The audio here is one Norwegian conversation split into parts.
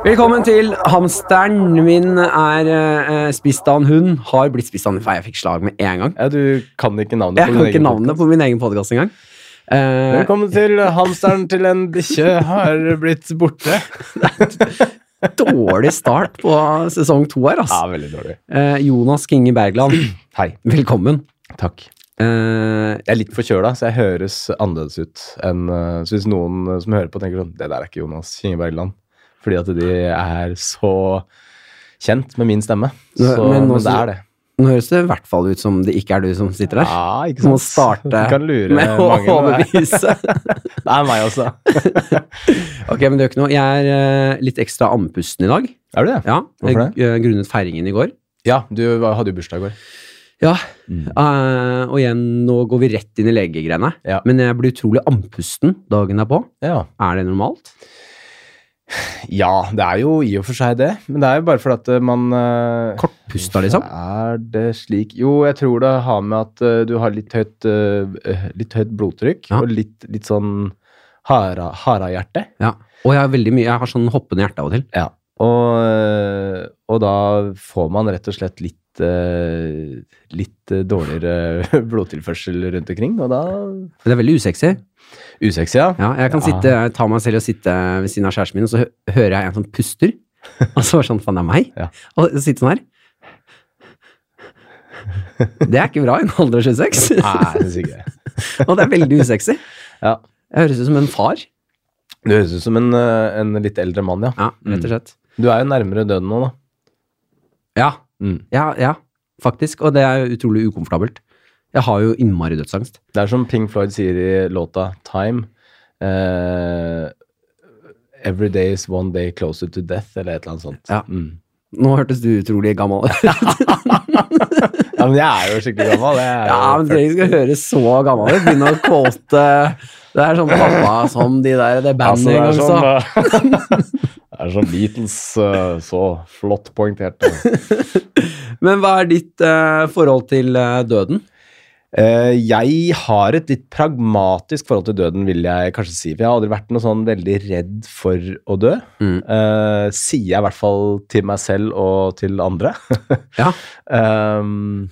Velkommen til hamsteren. Min er uh, spist av en hund. Har blitt spist av en Jeg fikk slag med en gang. Ja, Du kan ikke navnet Jeg på kan din ikke egen navnet podcast. på min egen podkast engang. Uh, Velkommen til hamsteren til en bikkje har blitt borte. dårlig start på sesong to her, Ja, altså. veldig dårlig. Eh, Jonas Kinge Bergland, Hei. velkommen. Takk. Eh, Jeg er litt forkjøla, så jeg høres annerledes ut enn eh, Så hvis noen eh, som hører på, tenker sånn Det der er ikke Jonas Kinge Bergland. Fordi at de er så kjent med min stemme. Så, men men, nå det er det. nå høres det i hvert fall ut som det ikke er du som sitter der. Ja, ikke Du må starte Du kan lure med å overbevise. Det er meg også. ok, men det gjør ikke noe. Jeg er uh, litt ekstra andpusten i dag. Er du det? Ja, Hvorfor det? grunnet feiringen i går. Ja, du hadde jo bursdag i går. Ja, Mm. Uh, og igjen, nå går vi rett inn i legegreiene. Ja. Men jeg blir utrolig andpusten dagen derpå. Ja. Er det normalt? Ja, det er jo i og for seg det. Men det er jo bare fordi at eh, man eh, Kortpusta, liksom? Er det slik Jo, jeg tror det har med at eh, du har litt høyt, litt høyt blodtrykk Ja. og litt, litt sånn hara- harahjerte. Ja. Og jeg har veldig mye, jeg har sånn hoppende hjerte av og til. Ja. Og, og da får man rett og slett litt litt eh, dårligere blodtilførsel rundt omkring, og da Det er veldig usexy. Usexy, ja. Ja, jeg kan Ja. sitte, ta meg selv og sitte ved siden av kjæresten min, og så hører jeg en som puster. Og så var det sånn, faen, det er meg? Ja. Og sitte sånn her. Det er ikke bra i en alder av 26. Nei, det ikke. Og det er veldig usexy. Ja. Jeg høres ut som en far. Du høres ut som en, eh, en litt eldre mann, ja. Ja, rett og slett. Du er jo nærmere døden nå, da. Ja, Mm. ja, ja, faktisk. Og det er utrolig ukomfortabelt. Jeg har jo innmari dødsangst. Det er som Pink Floyd sier i låta Time. Uh, Every day is one day closer to death, eller et eller annet sånt. Ja. Mm. Nå hørtes du utrolig gammel ut. ja, men jeg er jo skikkelig gammel. Jeg Ja, men Du skal høre så gammel ut. Begynne å kåte Det er sånn pappa som de der det bandet en gang det er sånn Beatles, eh, så flott poengtert. Men hva er ditt eh, forhold til eh, døden? Eh, jeg har et litt pragmatisk forhold til døden, vil jeg kanskje si. For jeg har aldri vært noe sånn veldig redd for å dø. Mm. Eh, sier jeg i hvert fall til meg selv og til andre. Ja. Ehm,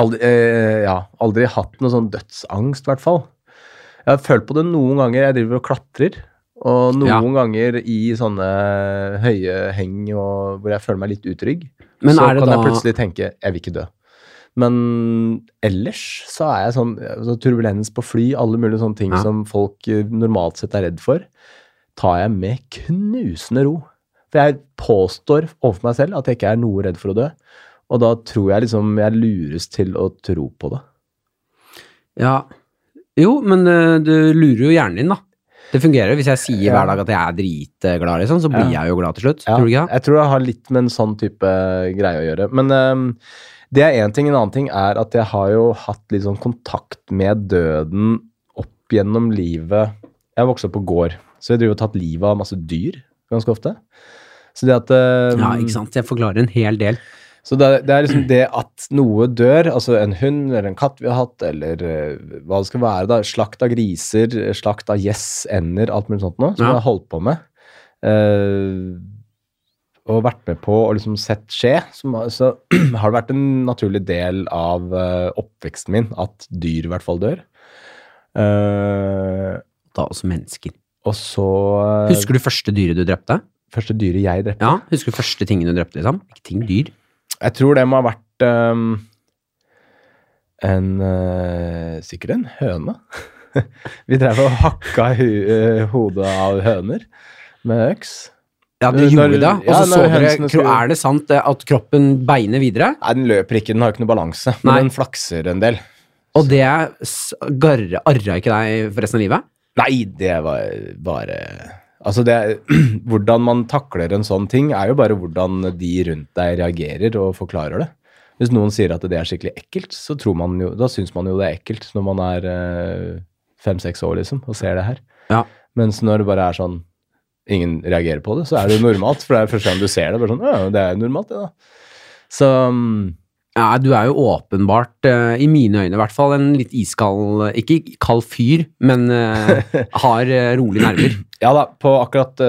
aldri, eh, ja, aldri hatt noe sånn dødsangst, i hvert fall. Jeg har følt på det noen ganger. Jeg driver og klatrer. Og noen Ja. ganger i sånne høye heng og hvor jeg føler meg litt utrygg. Men så kan da jeg plutselig tenke jeg vil ikke dø. Men ellers så er jeg sånn så turbulens på fly, alle mulige sånne ting Ja. som folk eh, normalt sett er redd for, tar jeg med knusende ro. For jeg påstår overfor meg selv at jeg ikke er noe redd for å dø. Og da tror jeg liksom jeg lures til å tro på det. Ja. Jo, men eh, du lurer jo hjernen din, da. Det fungerer. Hvis jeg sier hver dag at jeg er dritglad, liksom, så blir jeg jo glad til slutt. Tror du ikke det? Jeg tror det har litt med en sånn type greie å gjøre. Men um, det er én ting. En annen ting er at jeg har jo hatt litt sånn kontakt med døden opp gjennom livet. Jeg vokste opp på gård, så jeg driver og tatt livet av masse dyr ganske ofte. Så det at um, Ja, ikke sant. Jeg forklarer en hel del. Så det, det er liksom det at noe dør, altså en hund eller en katt vi har hatt, eller uh, hva det skal være, da, slakt av griser, slakt av gjess, ender, alt mulig sånt noe, som Ja. jeg har holdt på med. Uh, og vært med på og liksom sett skje, som, så har det vært en naturlig del av uh, oppveksten min at dyr i hvert fall dør. Uh, Da også mennesker. og så Husker du første dyret du drepte? Første dyret jeg drepte. Ja, Husker du første tingen du drepte, liksom? Ikke ting, dyr. Jeg tror det må ha vært um, en uh, Sikkert en høne. Vi drev og hakka eh, hodet av høner med øks. Ja, Når- gjorde det, og ja, så så dere skulle- Er det sant eh, at kroppen beiner videre? Nei, den løper ikke, den har ikke noe balanse, men Nei. den flakser en del. Og det garra ikke deg for resten av livet? Nei, det var bare Altså, det Hvordan man takler en sånn ting, er jo bare hvordan de rundt deg reagerer og forklarer det. Hvis noen sier at det er skikkelig ekkelt, så tror man jo, da syns man jo det er ekkelt når man er eh, fem-seks år liksom, og ser det her. Ja. Mens når det bare er sånn ingen reagerer på det, så er det jo normalt. For det er første gang du ser det. bare sånn, ja, det er jo normalt, det da. Så mm, Ja, du er jo åpenbart, uh, i mine øyne i hvert fall, en litt iskald Ikke kald fyr, men uh, har uh, rolig nerver. Ja da, på akkurat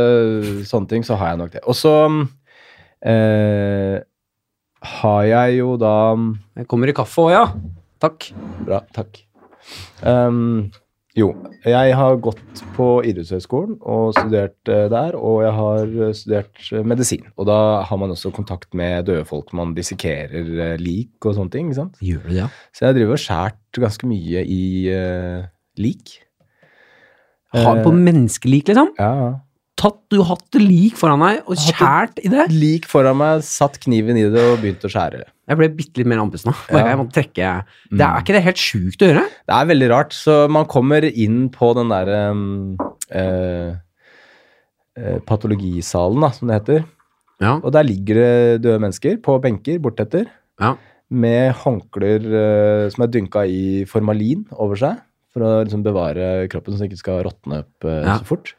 sånne ting så har jeg nok det. Og så har jeg jo da Jeg kommer i kaffe òg, ja. Takk. Bra, takk. Um, jo, jeg har gått på idrettshøyskolen og studert eh, der, og jeg har eh, studert eh, medisin. Og da har man også kontakt med døde folk, man dissekerer lik og sånne ting, ikke sant? Gjør det, ja? Så jeg driver og skjært ganske mye i uh, lik. Har, på menneskelik, liksom? Ja, ja. Tatt, du har hatt lik foran deg og kjært skjært i det? Lik foran meg, satt kniven i det og begynt å skjære. Jeg ble bitte litt mer andpusten nå. Ja. Jeg måtte trekke det er, er ikke det helt sjukt å gjøre? Det er veldig rart, så man kommer inn på den der um, uh, patologisalen, da, som det heter. Ja. Og der ligger det døde mennesker på benker bortetter ja. med håndklær uh, som er dynka i formalin over seg, for å liksom bevare kroppen så den ikke skal råtne opp så fort.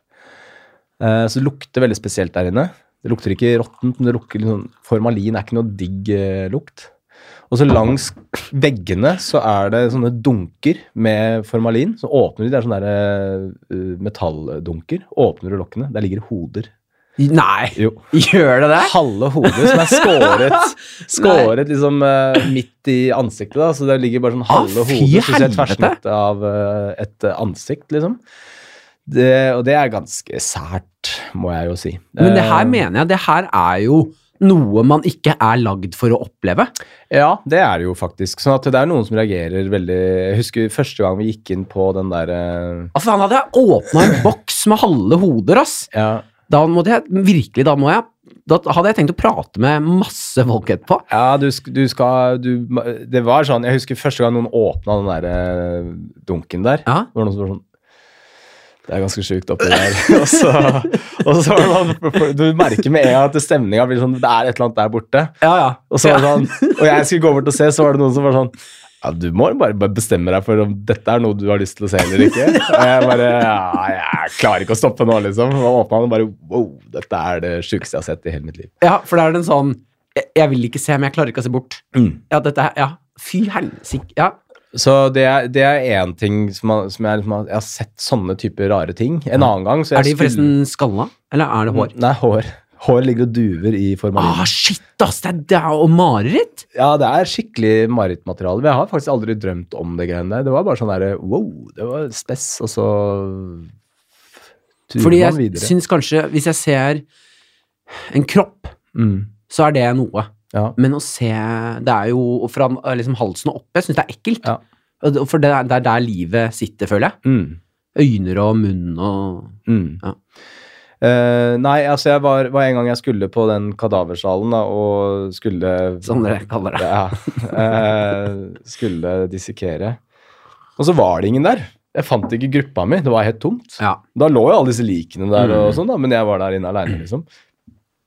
Eh, så det lukter veldig spesielt der inne. Det lukter ikke råttent, men det lukter sånn Formalin er ikke noe digg uh, lukt. Og så langs veggene så er det sånne dunker med formalin. Så åpner de, det er sånne der, uh, metalldunker. Åpner du lokkene, der ligger det hoder. Nei, Jo. gjør det det? Halve hodet som er skåret, skåret liksom uh, midt i ansiktet. da, Så det ligger bare sånn Ah, halve ah, hodet, så ser av uh, et ansikt, liksom. Det, og det er ganske sært, må jeg jo si. Men det her Eh, mener jeg, det her er jo noe man ikke er lagd for å oppleve. Ja, det er det jo faktisk. Sånn at det er noen som reagerer veldig Jeg husker første gang vi gikk inn på den der eh, Altså, han hadde åpna en boks med halve hoder, ass. Ja, Da måtte jeg, virkelig, da må jeg Da hadde jeg tenkt å prate med masse folk etterpå. ja du, du skal du, Det var sånn Jeg husker første gang noen åpna den der eh, dunken der. Ja. Det var noen som var sånn Det er ganske sjukt oppi der. og, så, og så var det sånn Du merker med en gang at stemninga blir sånn Det er et eller annet der borte. Ja, ja. Og så var det sånn Og jeg skulle gå bort og se, så var det noen som var sånn ja, Du må bare, bare bestemme deg for om dette er noe du har lyst til å se eller ikke. Og jeg bare Ja, jeg klarer ikke å stoppe nå, liksom. Og åpna den og bare Wow, dette er det sjukeste jeg har sett i hele mitt liv. ja, for det er den sånn jeg, jeg vil ikke se, men jeg klarer ikke å se bort. Mm. Ja, dette er Ja, fy helsike. Ja. Så det er, det én ting som, man, som jeg, liksom har- jeg har sett sånne typer rare ting. En annen gang så jeg Er de skulle- forresten skalla, eller er det hår? Nei, hår. Hår ligger og duver i formalin. Ah, shit, ass! Det er, det jo mareritt! Ja, det er skikkelig marerittmateriale. Men jeg har faktisk aldri drømt om det greiene der. Det var bare sånn derre wow, det var spess, og så turer Fordi man jeg videre. syns kanskje, hvis jeg ser en kropp, Mm, så er det noe. Ja. Men å se Det er jo fra liksom, halsen og opp. Jeg syns det er ekkelt. Ja. For det er, det er der livet sitter, føler jeg. Mm, Øyne og munn og mm. Ja. Uh, nei, altså jeg var, var en gang jeg skulle på den kadaversalen da, og skulle Som dere kaller det. Ja. Uh, skulle dissekere. Og så var det ingen der. Jeg fant ikke gruppa mi. Det var helt tomt. Ja. Da lå jo alle disse likene der, og Mm. sånn da, men jeg var der inne aleine, liksom.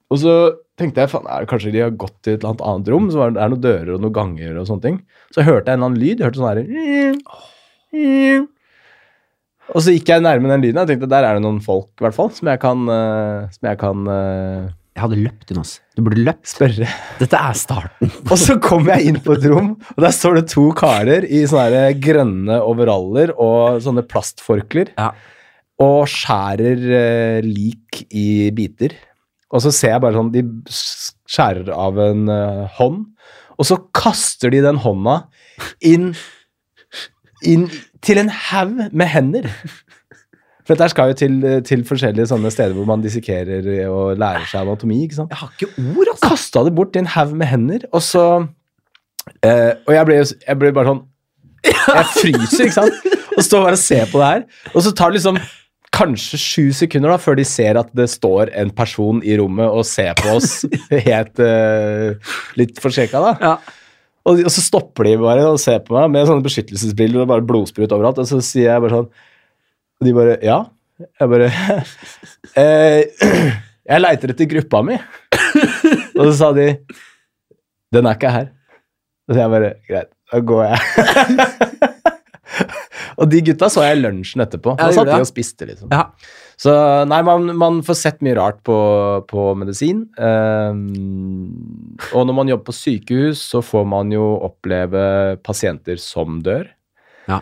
Og så tenkte jeg faen, er kanskje de har gått til et eller annet annet rom, så var det, er noen dører og noen ganger og sånne ting. Så hørte jeg en eller annen lyd. Jeg hørte sånn herre Og så gikk jeg nærme den lyden. og tenkte der er det noen folk, i hvert fall, som jeg kan, eh, som jeg kan eh, Jeg hadde løpt altså. Du burde løpt. spørre. Dette er starten. Og så kom jeg inn på et rom, og der står det to karer i sånne grønne overaller og sånne plastforklær Ja. og skjærer eh, lik i biter. Og så ser jeg bare sånn De skjærer av en uh, hånd, og så kaster de den hånda inn, inn til en haug med hender. For dette skal jo til, til forskjellige sånne steder hvor man dissekerer og lærer seg anatomi. ikke sant? Jeg har ikke ord, altså. Kasta det bort i en haug med hender, og så eh, Og jeg ble, jeg ble bare sånn Jeg fryser, ikke sant? Og står bare og ser på det her. Og så tar det liksom kanskje sju sekunder da, før de ser at det står en person i rommet og ser på oss helt uh, litt forskrekka, da. Ja. Og, og så stopper de bare og ser på meg med sånne beskyttelsesbriller og bare blodsprut overalt. Og så sier jeg bare sånn Og de bare Ja. Jeg bare eh, Jeg leiter etter gruppa mi. og så sa de Den er ikke her. Og så jeg bare Greit, da går jeg. Og de gutta så jeg i lunsjen etterpå. Da satt de og spiste, liksom. Ja. Så nei, man, man får sett mye rart på, på medisin. Um, og når man jobber på sykehus, så får man jo oppleve pasienter som dør. Ja.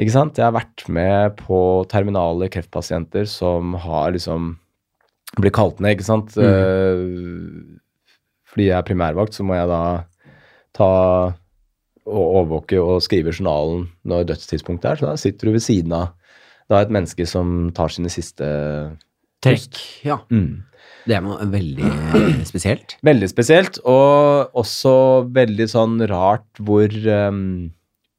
Ikke sant? Jeg har vært med på terminale kreftpasienter som har liksom blitt kalt ned, ikke sant. Eh, fordi jeg er primærvakt, så må jeg da ta overvåke og skrive journalen når dødstidspunktet er. Så da sitter du ved siden av da et menneske som tar sine siste Trekk. Ja. mm. Det er noe veldig spesielt. Veldig spesielt, og også veldig sånn rart hvor, um,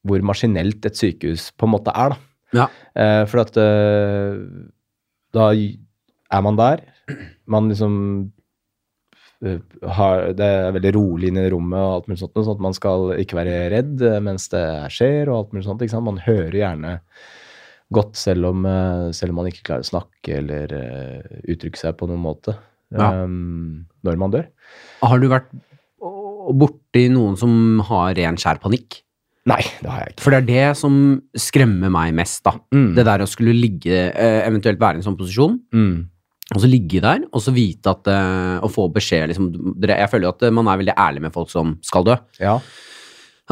hvor maskinelt et sykehus på en måte er, da. Ja. Uh, for at uh, da er man der. Man liksom eh, Det er veldig rolig inne i rommet og alt mulig sånt, sånn at man skal ikke være redd eh, mens det skjer og alt mulig sånt. Man hører gjerne godt selv om, eh, selv om man ikke klarer å snakke eller eh, uttrykke seg på noen måte Ja. um, når man dør. Har du vært borti noen som har ren skjær panikk? Nei, det har jeg ikke. For det er det som skremmer meg mest, da. Mm. Det der å skulle ligge, eh, eventuelt være i en sånn posisjon, Mm. Og så ligge der, og så vite at eh, Å få beskjed, liksom Jeg føler jo at man er veldig ærlig med folk som skal dø. Ja.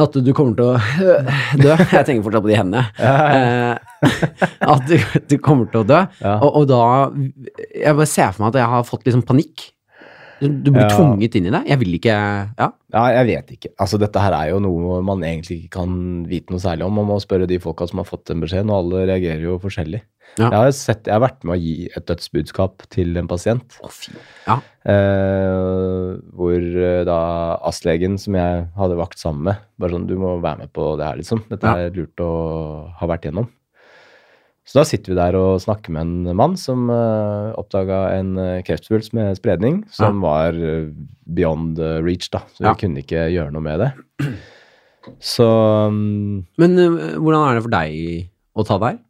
At du kommer til å dø. Jeg tenker fortsatt på de hendene. Eh, at du, du kommer til å dø. Ja. Og, og da Jeg bare ser for meg at jeg har fått liksom panikk. Du blir Ja. tvunget inn i det. Jeg vil ikke Ja. ja, jeg vet ikke. Altså, dette her er jo noe man egentlig ikke kan vite noe særlig om. Man må spørre de folka som har fått den beskjeden, og alle reagerer jo forskjellig. Ja. Jeg, har sett, jeg har vært med å gi et dødsbudskap til en pasient. Oh. Ja. Eh, hvor eh, da astlegen som jeg hadde vakt sammen med, bare sånn Du må være med på det her, liksom. Dette Ja. er lurt å ha vært gjennom. Så da sitter vi der og snakker med en mann som uh, oppdaga en uh, kreftsvulst med spredning som var eh, beyond eh, reach, da. Så Ja. vi kunne ikke gjøre noe med det. Så um, Men uh, hvordan er det for deg å ta der?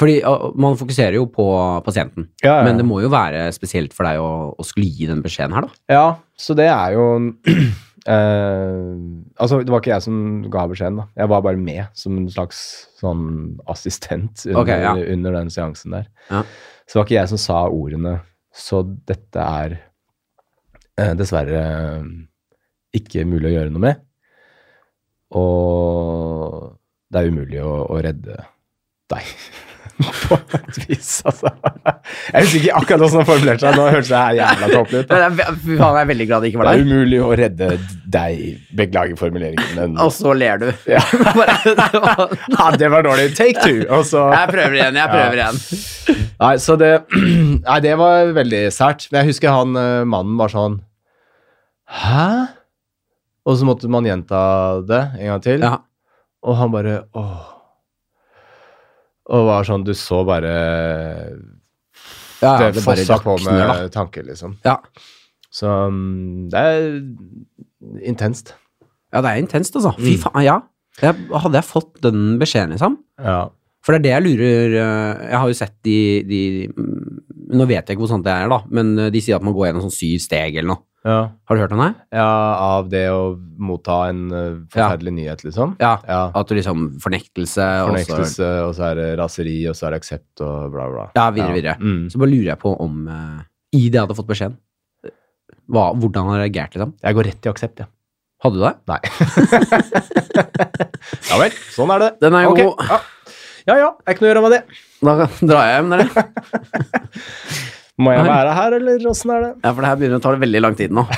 Fordi uh, man fokuserer jo på pasienten, ja, ja. men det må jo være spesielt for deg å, å skulle gi den beskjeden her, da. Ja, så det er jo eh, Altså, det var ikke jeg som ga beskjeden, da. Jeg var bare med som en slags sånn assistent under, okay, ja. under den seansen der. Ja. Så det var ikke jeg som sa ordene. Så dette er uh, dessverre eh, ikke mulig å gjøre noe med. Og det er umulig å, å redde deg. På et vis, altså. Jeg husker ikke akkurat hvordan han formulerte seg. Nå hørtes det her jævla tåpelig ut. jeg er veldig glad det ikke Det er umulig å redde deg. Beklager formuleringen, men Og så ler du. Ja. Var- ja, det var dårlig. Take two. Og så jeg prøver igjen, jeg prøver igjen. Nei, så det Nei, det var veldig sært. Men jeg husker han eh, mannen var sånn Hæ? Og så måtte man gjenta det en gang til. Ja. Og han bare åh. Og var sånn Du så bare Ja, Det det fossa på med da. tanker, liksom. Ja. Så mm, det er intenst. ja, det er intenst, altså. Fy Mm. faen, ja. Jeg, hadde jeg fått den beskjeden, liksom? Ja. For det er det jeg lurer øh, Jeg har jo sett de, de mm, Nå vet jeg ikke hvor sant det er, da, men øh, de sier at man går gjennom sånn syv steg eller noe. Ja. Har du hørt om det? Ja, av det å motta en uh, forferdelig nyhet, liksom. Ja. Ja. At du liksom Fornektelse, Fornektelse, og så er det raseri, og så er det aksept, og bla, bla. Ja, videre, videre. Mm. Så bare lurer jeg på om uh, I det jeg hadde fått beskjeden, hva, hvordan han reagert, liksom. Jeg går rett i aksept, ja. Hadde du det? Nei. ja vel, sånn er det. Den er jo Ok, god. Ja. ja ja, er ikke noe å gjøre med det. Da drar jeg hjem, dere. Må jeg være her, eller åssen er det? Ja, for det her begynner å ta veldig lang tid nå.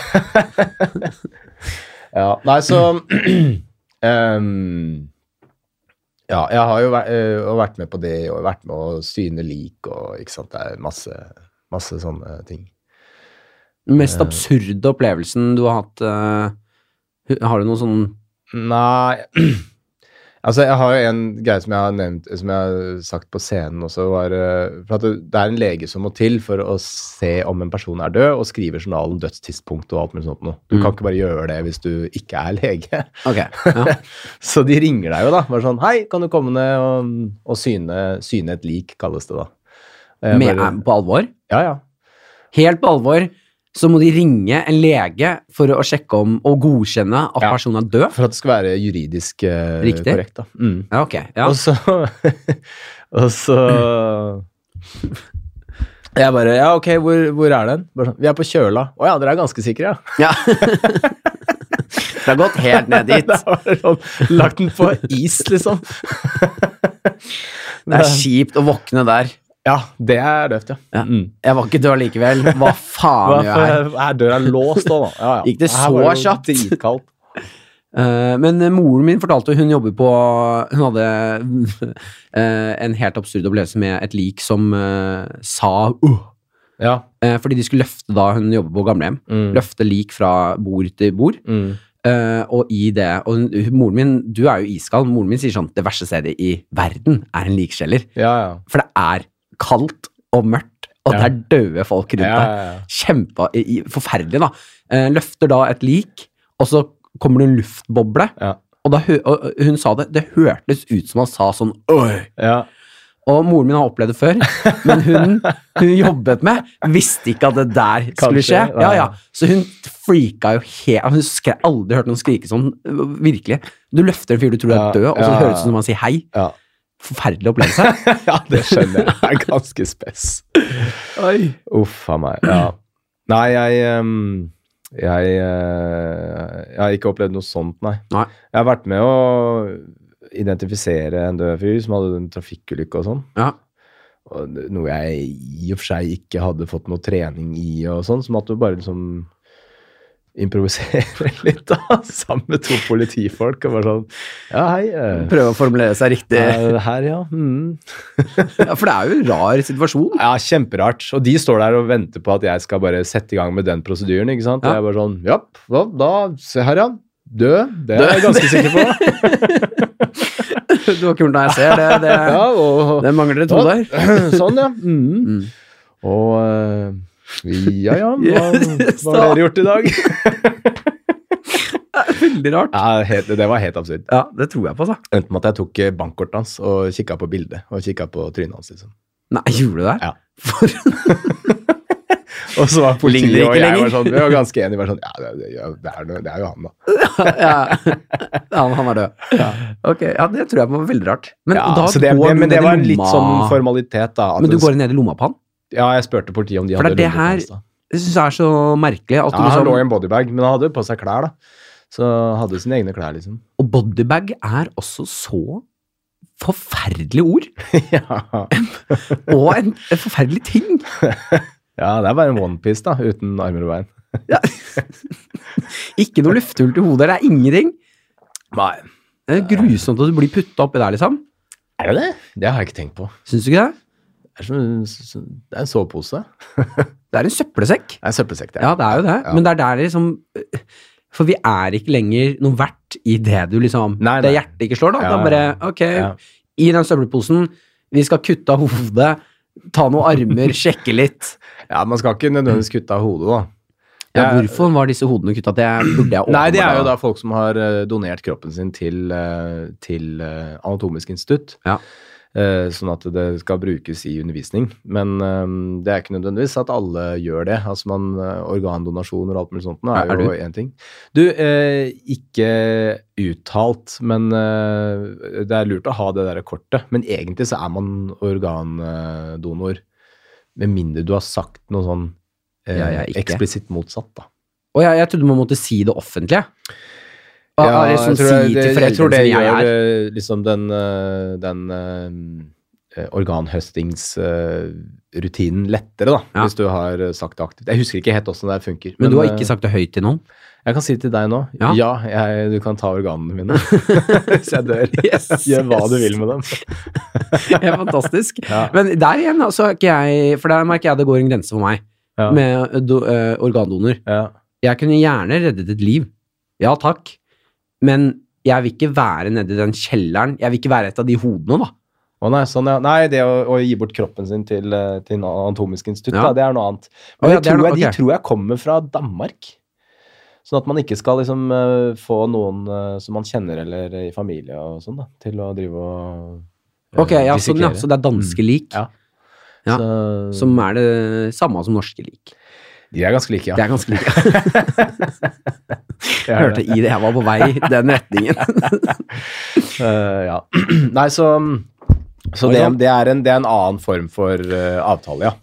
Ja, nei, så um, Ja, jeg har jo vært, øh, vært med på det, og vært med å syne lik, og ikke sant, det er masse, masse sånne ting. Den mest absurde opplevelsen du har hatt øh, Har du noe sånn Nei Altså, jeg har jo en greie som jeg har nevnt, som jeg har sagt på scenen også, var eh, For at det, er en lege som må til for å se om en person er død, og skrive journalen dødstidspunkt og alt mulig sånt noe. Du Mm. kan ikke bare gjøre det hvis du ikke er lege. Ok. Ja. Så de ringer deg jo, da. Bare sånn Hei, kan du komme ned og, og syne, syne et lik, kalles det da. Eh, Med, bare, på alvor? ja, ja. Helt på alvor. Så må de ringe en lege for å sjekke om og godkjenne at Ja. personen er død. For at det skal være juridisk uh, Riktig. korrekt, da. Mm. Ja, ok. Ja. Og så Og så Jeg bare Ja, ok, hvor, hvor er den? Bare sånn, Vi er på Kjøla. Å ja, dere er ganske sikre, ja. ja. det har gått helt ned dit. Sånn, Lagt den på is, liksom. Det er kjipt å våkne der. Ja, det er døvt, ja. Ja. Mm. Jeg var ikke død likevel. Hva faen gjør jeg her? Døra er låst da? da? Ja, ja. Gikk det så kjapt? Dritkaldt. Eh, men moren min fortalte hun jobber på Hun hadde uh, en helt absurd opplevelse med et lik som uh, sa uh, Ja. Fordi de skulle løfte da hun jobber på gamlehjem. Mm. Løfte lik fra bord til bord. Mm. Uh, og i det Og moren min, du er jo iskald. Moren min sier sånn Det verste stedet i verden er en likskjeller. Ja, ja. For det er kaldt og mørkt, og det er døde folk rundt deg. Kjempe, forferdelig, da. Eh, løfter da et lik, og så kommer det en luftboble. Ja. Og, da, og hun sa det, det hørtes ut som han sa sånn Oi! ja. Og moren min har opplevd det før, men hun hun jobbet med, visste ikke at det der skulle skje. Ja, ja. Så hun freaka jo helt Hun skre, aldri hørt noen skrike sånn, virkelig. Du løfter en fyr du tror er død, og så høres det ut som han sier hei. Forferdelig opplevelse. ja, det skjønner jeg. Det er ganske spess. Uff a meg. Ja. Nei, jeg um jeg, eh, jeg har ikke opplevd noe sånt, nei. Nei. Jeg har vært med å identifisere en død fyr som hadde en trafikkulykke og sånn. Ja. Noe jeg i og for seg ikke hadde fått noe trening i og sånn, så at du bare liksom improvisere litt da, sammen med to politifolk og bare sånn Ja, hei. eh, Prøve å formulere seg riktig. her, ja. Mm. Ja, for det er jo en rar situasjon. Ja, kjemperart. Og de står der og venter på at jeg skal bare sette i gang med den prosedyren, ikke sant. Og Ja. jeg er bare sånn Ja, da, da Se her, ja. Død. Det er jeg ganske sikker på. Du har ikke gjort noe jeg ser. Det, det, Ja, og det mangler et hode her. Sånn, ja. Mm. Mm. Og eh, ja, ja. Hva, hva har dere gjort i dag? Veldig rart. Ja, helt, det var helt absurd. Ja, det tror jeg på, så. Endte med at jeg tok eh, bankkortet hans og kikka på bildet og kikka på trynet hans. liksom. Nei, gjorde du det? Ja. For, Og så var politiet og jeg var sånn, vi var ganske enige. Var sånn, ja, det, det, det, er, det er jo han, da. ja. Han, han er død. Ok, ja, det tror jeg var veldig rart. Men Ja, da det, men det var en litt sånn formalitet, da. Men du går ned i lomma på han? Ja, jeg spurte politiet om de For hadde det her- Jeg syns det er så merkelig. At Ja, han lå i liksom, en bodybag, men han hadde på seg klær, da. Så hadde sine egne klær, liksom. og bodybag er også så forferdelig ord. ja. Og en, en forferdelig ting. ja, det er bare en onepiece, da, uten armer og bein. Ikke noe lufthull til hodet. Det er ingenting. Nei. Det er grusomt at du blir putta oppi der, liksom. Er det det? Det har jeg ikke tenkt på. Syns du ikke det? Det er, en sovepose. Det er en søppelsekk. Det er en søppelsekk, det. Ja, det er jo det. Ja. Men det er der liksom For vi er ikke lenger noe verdt i det du liksom Nei, Det hjertet ikke slår, da. Ja, Da bare. Ok, Ja. i den søppelposen, vi skal kutte av hodet, ta noen armer, sjekke litt. Ja, man skal ikke nødvendigvis kutte av hodet, da. Ja, hvorfor var disse hodene kutta? Det burde jeg Nei, det er jo da folk som har eh, donert kroppen sin til, eh, til eh, Anatomisk institutt. Ja. Eh, sånn at det skal brukes i undervisning. Men eh, det er ikke nødvendigvis at alle gjør det. Altså man, eh, Organdonasjoner og alt mulig sånt er, Er- jo én ting. Du, eh, ikke uttalt, men det er lurt å ha det der kortet. Men egentlig så er man organdonor. Med mindre du har sagt noe sånn eh, Ja, eksplisitt motsatt, da. Og jeg, jeg trodde man måtte si det offentlige. Og, Ja, liksom jeg tror, si det, til jeg tror foreldrene det som jeg er. eh, liksom den, eh, den uh, organhøstingsrutinen lettere, da, Ja. hvis du har eh, sagt det aktivt. Jeg husker ikke helt åssen det funker. Men du har eh, ikke sagt det høyt til noen? Jeg kan si det til deg nå Ja. ja, jeg, du kan ta organene mine hvis jeg dør. Yes, Gjør hva du vil med dem. det er fantastisk. Ja. Men der igjen, altså, er jeg For der merker jeg det går en grense for meg Ja. med do, uh, organdonor. Ja. Jeg kunne gjerne reddet et liv. Ja takk. Men jeg vil ikke være nedi den kjelleren. Jeg vil ikke være et av de hodene, da. Å nei, sånn, ja. nei, det å, å gi bort kroppen sin til, eh, til Anatomisk institutt, Ja. da, det er noe annet. Men Men ja, tror noe- jeg, de tror jeg kommer fra Danmark. Sånn at man ikke skal liksom eh, få noen eh, som man kjenner eller i familie og sånn, da, til å drive og Ok, ja, sånn, ja. Så det er danske lik, Ja. Ja. Så, som er det samme som norske lik. De er ganske like, ja. De er ganske like. Jeg hørte i det jeg var på vei i den retningen. uh, ja. Nei, så, så det, det, er en, det er en annen form for uh, avtale, ja.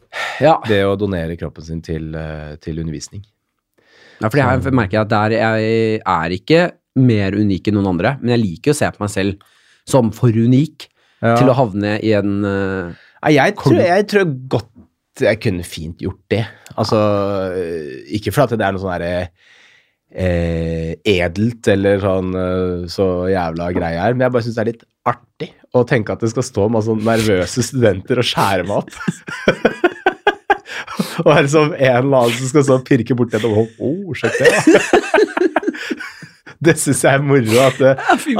Ja, Det å donere kroppen sin til, uh, til undervisning. Ja, for jeg merker at der jeg er ikke mer unik enn noen andre, men jeg liker å se på meg selv som for unik til å havne i en Nei, jeg, tror, jeg tror godt jeg kunne fint gjort det. Altså, eh, ikke fordi det er noe sånn herre eh, edelt eller sånn eh, så jævla greie her, men jeg bare syns det er litt artig å tenke at det skal stå masse sånn nervøse studenter og skjære meg opp. og være som en eller annen som skal og pirke borti et og oh, sjekk det, da. Det syns jeg er moro, at,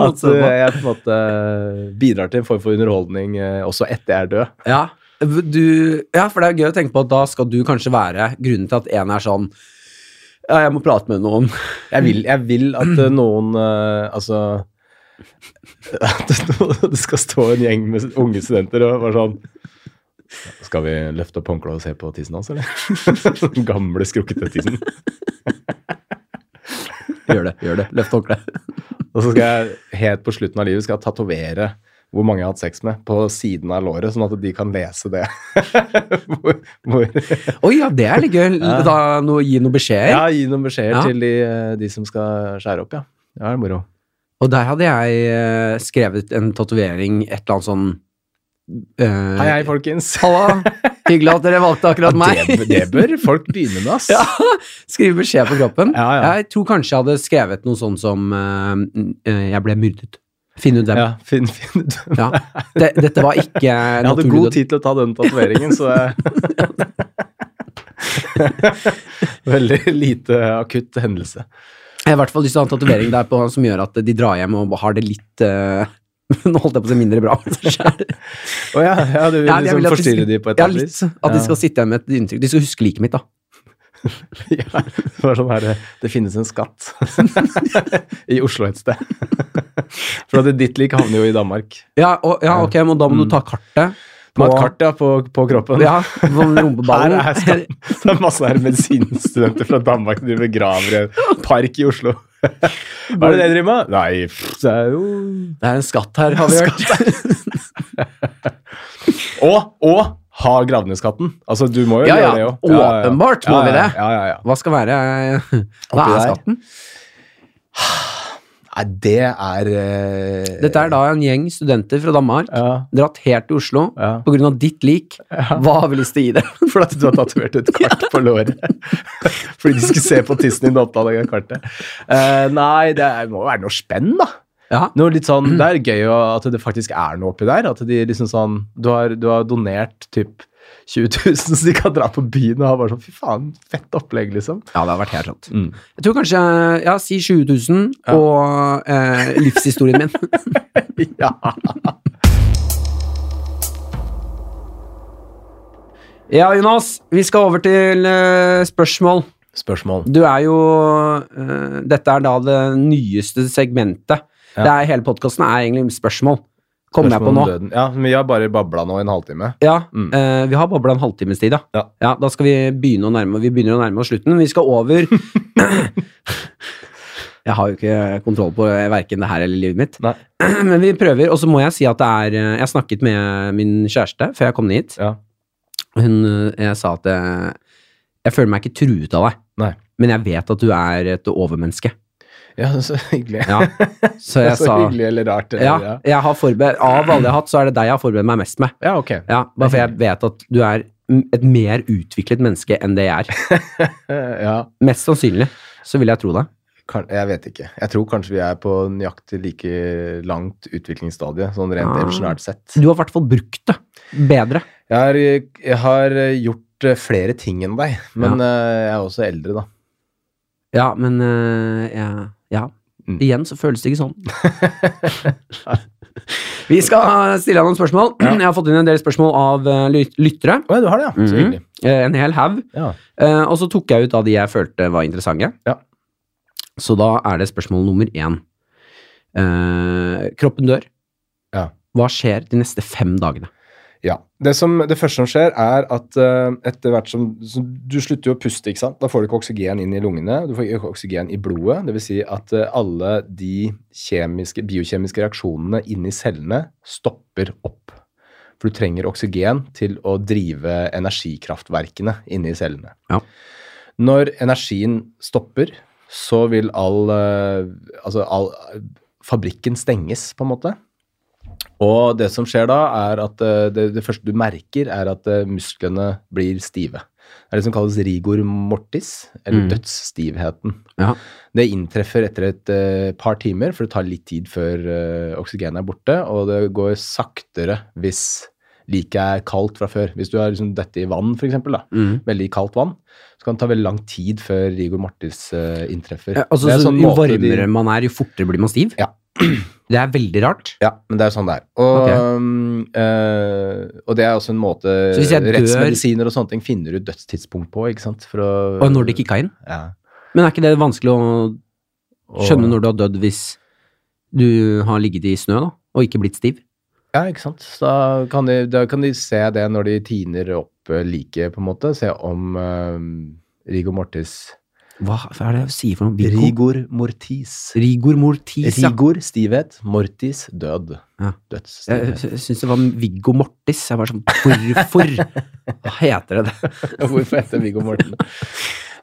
at eh, jeg på en måte bidrar til en form for underholdning også etter jeg er død. Ja, du, ja, for det er gøy å tenke på at da skal du kanskje være grunnen til at en er sånn Ja, jeg må prate med noen. Jeg vil, jeg vil at eh, noen eh, Altså At det- det skal stå en gjeng med unge studenter og være sånn Skal vi løfte opp håndkleet og se på tissen hans, eller? Den gamle, skrukkete tissen. Gjør det, gjør det. Løft håndkleet. Og så skal jeg helt på slutten av livet skal jeg tatovere hvor mange jeg har hatt sex med, på siden av låret, sånn at de kan lese det. hvor, hvor, Oi, ja, det er litt gøy. Da no, gi noen beskjeder. ja, gi noen beskjeder Ja. til de, de som skal skjære opp, ja. Det er moro. Og der hadde jeg eh, skrevet en tatovering, et eller annet sånn Uh, Hei, hei, folkens. Halla, hyggelig at dere valgte akkurat meg. Det, det bør folk begynne med, ass. Ja, skrive beskjed på kroppen. Ja, ja. Jeg tror kanskje jeg hadde skrevet noe sånn som uh, uh, Jeg ble myrdet. Finn ut hvem. Ja, finn, finn ut. Ja. Det, dette var ikke Jeg hadde god tid til å ta den tatoveringen, så Veldig lite akutt hendelse. Jeg har i hvert fall lyst til å ha en tatovering der på, som gjør at de drar hjem og har det litt eh, Nå holdt jeg på å si mindre bra. Å ja, ja, du vil Ja, liksom vil de forstyrre skal- de på et eller annet vis? At de skal sitte igjen med et inntrykk. De skal huske liket mitt, da. Ja, det var sånn her Det finnes en skatt i Oslo et sted. For at ditt lik havner jo i Danmark. Ja, og, ja ok, men da må du ta kartet På, Med et kart ja, på, på kroppen. Ja, sånn Her rumpeballen. er skatt. Det er masse her medisinstudenter fra Danmark som driver graver i en park i Oslo. Hva er det det driver med? Nei, pff, det er jo Det er en skatt her, har vi hørt. Og, og ha gravneskatten. Altså, du må jo Ja, gjøre ja, det òg. åpenbart må vi det. Ja, ja, ja. Hva skal være Hva er skatten? Nei, det er uh, Dette er da en gjeng studenter fra Danmark. Ja. Dratt helt til Oslo Ja. av ditt lik. Hva har vi lyst til å gi dem? For at du har tatovert et kart på låret. Fordi de skulle se på tissen din da oppta det kartet. Uh, nei, det må jo være noe spenn, da. Ja. Noe litt sånn, Det er gøy at det faktisk er noe oppi der. At de liksom sånn Du har, du har donert typ 20 000, så de kan dra på byen og ha bare sånn Fy faen, fett opplegg, liksom. ja, det har vært helt rått. Mm. Jeg tror kanskje Ja, si 20 000 og eh, livshistorien min. ja. Ja, Jonas, vi skal over til uh, spørsmål. Spørsmål. Du er jo uh, Dette er da det nyeste segmentet. Ja. Det er, hele podkasten er egentlig spørsmål. Kommer jeg på nå. Ja, vi har bare babla nå i en halvtime. Ja, Mm. eh, Vi har babla en halvtimes tid, ja. Ja. Da skal vi begynne å nærme Vi begynner å nærme oss slutten. Vi skal over Jeg har jo ikke kontroll på verken det her eller livet mitt. Nei. Men vi prøver, og så må jeg si at det er eh, Jeg snakket med min kjæreste før jeg kom ned hit. Ja. Hun, eh, jeg sa at jeg, jeg føler meg ikke truet av deg, Nei. men jeg vet at du er et overmenneske. Ja, så hyggelig. Ja. Så jeg så sa hyggelig eller rart. Eller, ja, ja. jeg har forberedt, Av alle jeg har hatt, så er det deg jeg har forberedt meg mest med. ja, ok. Ja, Bare for jeg vet at du er et mer utviklet menneske enn det jeg er. ja. Mest sannsynlig så vil jeg tro det. Jeg vet ikke. Jeg tror kanskje vi er på nøyaktig like langt utviklingsstadie, sånn rent ja. evolusjonært sett. Du har i hvert fall brukt det bedre. Jeg har, jeg har gjort eh, flere ting enn deg, men ja. jeg er også eldre, da. Ja, men uh, ja, ja. Mm. Igjen så føles det ikke sånn. Vi skal stille deg noen spørsmål. Jeg har fått inn en del spørsmål av øh, lyttere. Oh, ja, du har det, ja. Så hyggelig. Eh, En hel haug. Ja. Eh, Og så tok jeg ut av de jeg følte var interessante. Ja. Så da er det spørsmål nummer én. Eh, kroppen dør. Ja. Hva skjer de neste fem dagene? Ja. Det, som, det første som skjer, er at uh, etter hvert som, som Du slutter jo å puste, ikke sant. Da får du ikke oksygen inn i lungene. Du får ikke oksygen i blodet. Dvs. Si at uh, alle de kjemiske, biokjemiske reaksjonene inni cellene stopper opp. For du trenger oksygen til å drive energikraftverkene inni cellene. Ja. Når energien stopper, så vil all uh, Altså all Fabrikken stenges, på en måte. Og det som skjer da, er at eh, det, det første du merker, er at eh, musklene blir stive. Det er det som kalles rigor mortis, eller Mm. dødsstivheten. Ja. Det inntreffer etter et uh, par timer, for det tar litt tid før uh, oksygenet er borte, og det går saktere hvis liket er kaldt fra før. Hvis du har liksom dette i vann, da, Mm. veldig kaldt vann, så kan det ta veldig lang tid før rigor mortis uh, inntreffer. Ja, altså, sånn jo varmere de- man er, jo fortere blir man stiv? Ja. Det er veldig rart. Ja, men det er jo sånn det er. Og, okay. um, uh, og det er også en måte jeg dør- og sånne ting finner ut dødstidspunkt på, ikke sant? Å, Og når det kicka inn. ja. Men er ikke det vanskelig å skjønne når du har dødd hvis du har ligget i snø, da, og ikke blitt stiv? Ja, ikke sant. Da kan, de, da kan de se det når de tiner opp eh, liket, på en måte. Se om um, rigor mortis Hva er det jeg sier for noe? Viggo? Rigor mortis. Rigor mortis, ja. Rigor, stivhet. Mortis, død. Ja. Dødsstivhet. jeg syns det var Viggo Mortis. Jeg var sånn Hvorfor Hva heter det det? Hvorfor heter Viggo Morten?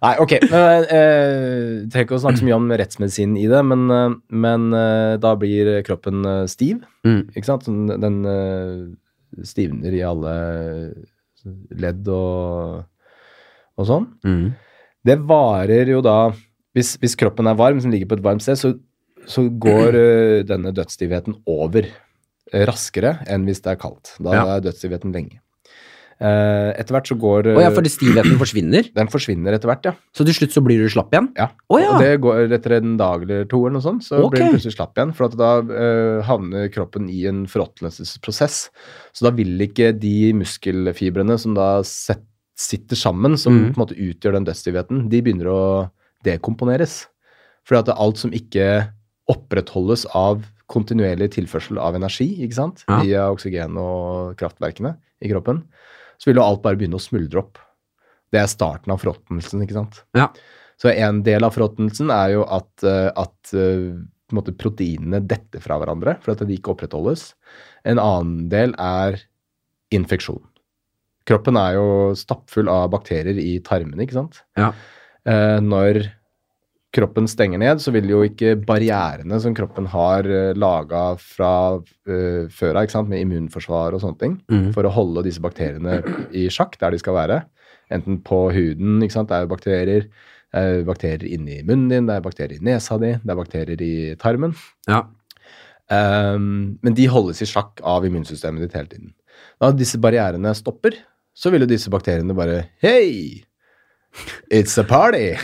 Nei, ok. men, eh, Trenger ikke å snakke så mye om rettsmedisinen i det, men, eh, men eh, da blir kroppen eh, stiv. Mm. Ikke sant? Den, den eh, stivner i alle ledd og, og sånn. Mm. Det varer jo da Hvis, hvis kroppen er varm, som ligger på et varmt sted, så, så går uh, denne dødsstivheten over eh, raskere enn hvis det er kaldt. Da Ja. er dødsstivheten lenge. Uh, etter hvert så går Å ja, fordi stivheten forsvinner? Den forsvinner etter hvert, ja. Så til slutt så blir du slapp igjen? ja. Oh, ja. Og det går etter en dag eller to, eller noe sånt, så okay. blir du plutselig slapp igjen. For at da uh, havner kroppen i en forråtnelsesprosess. Så da vil ikke de muskelfibrene som da set, sitter sammen, som mm. på en måte utgjør den dødsstivheten, de begynner å dekomponeres. Fordi at alt som ikke opprettholdes av kontinuerlig tilførsel av energi, ikke sant, Ja. via oksygen og kraftverkene i kroppen, så vil jo alt bare begynne å smuldre opp. Det er starten av forråtnelsen, ikke sant. Ja. Så en del av forråtnelsen er jo at, eh, at eh, på en måte proteinene detter fra hverandre, for at de ikke opprettholdes. En annen del er infeksjon. Kroppen er jo stappfull av bakterier i tarmene, ikke sant. Ja. Eh, når kroppen stenger ned, så vil jo ikke barrierene som kroppen har uh, laga fra uh, før av, med immunforsvar og sånne ting, Mm. for å holde disse bakteriene i sjakk der de skal være. Enten på huden, ikke sant, det er jo bakterier. Det er bakterier inni munnen din, det er bakterier i nesa di, det er bakterier i tarmen. Ja. Um, men de holdes i sjakk av immunsystemet ditt hele tiden. Da disse barrierene stopper, så vil jo disse bakteriene bare Hei! It's a party!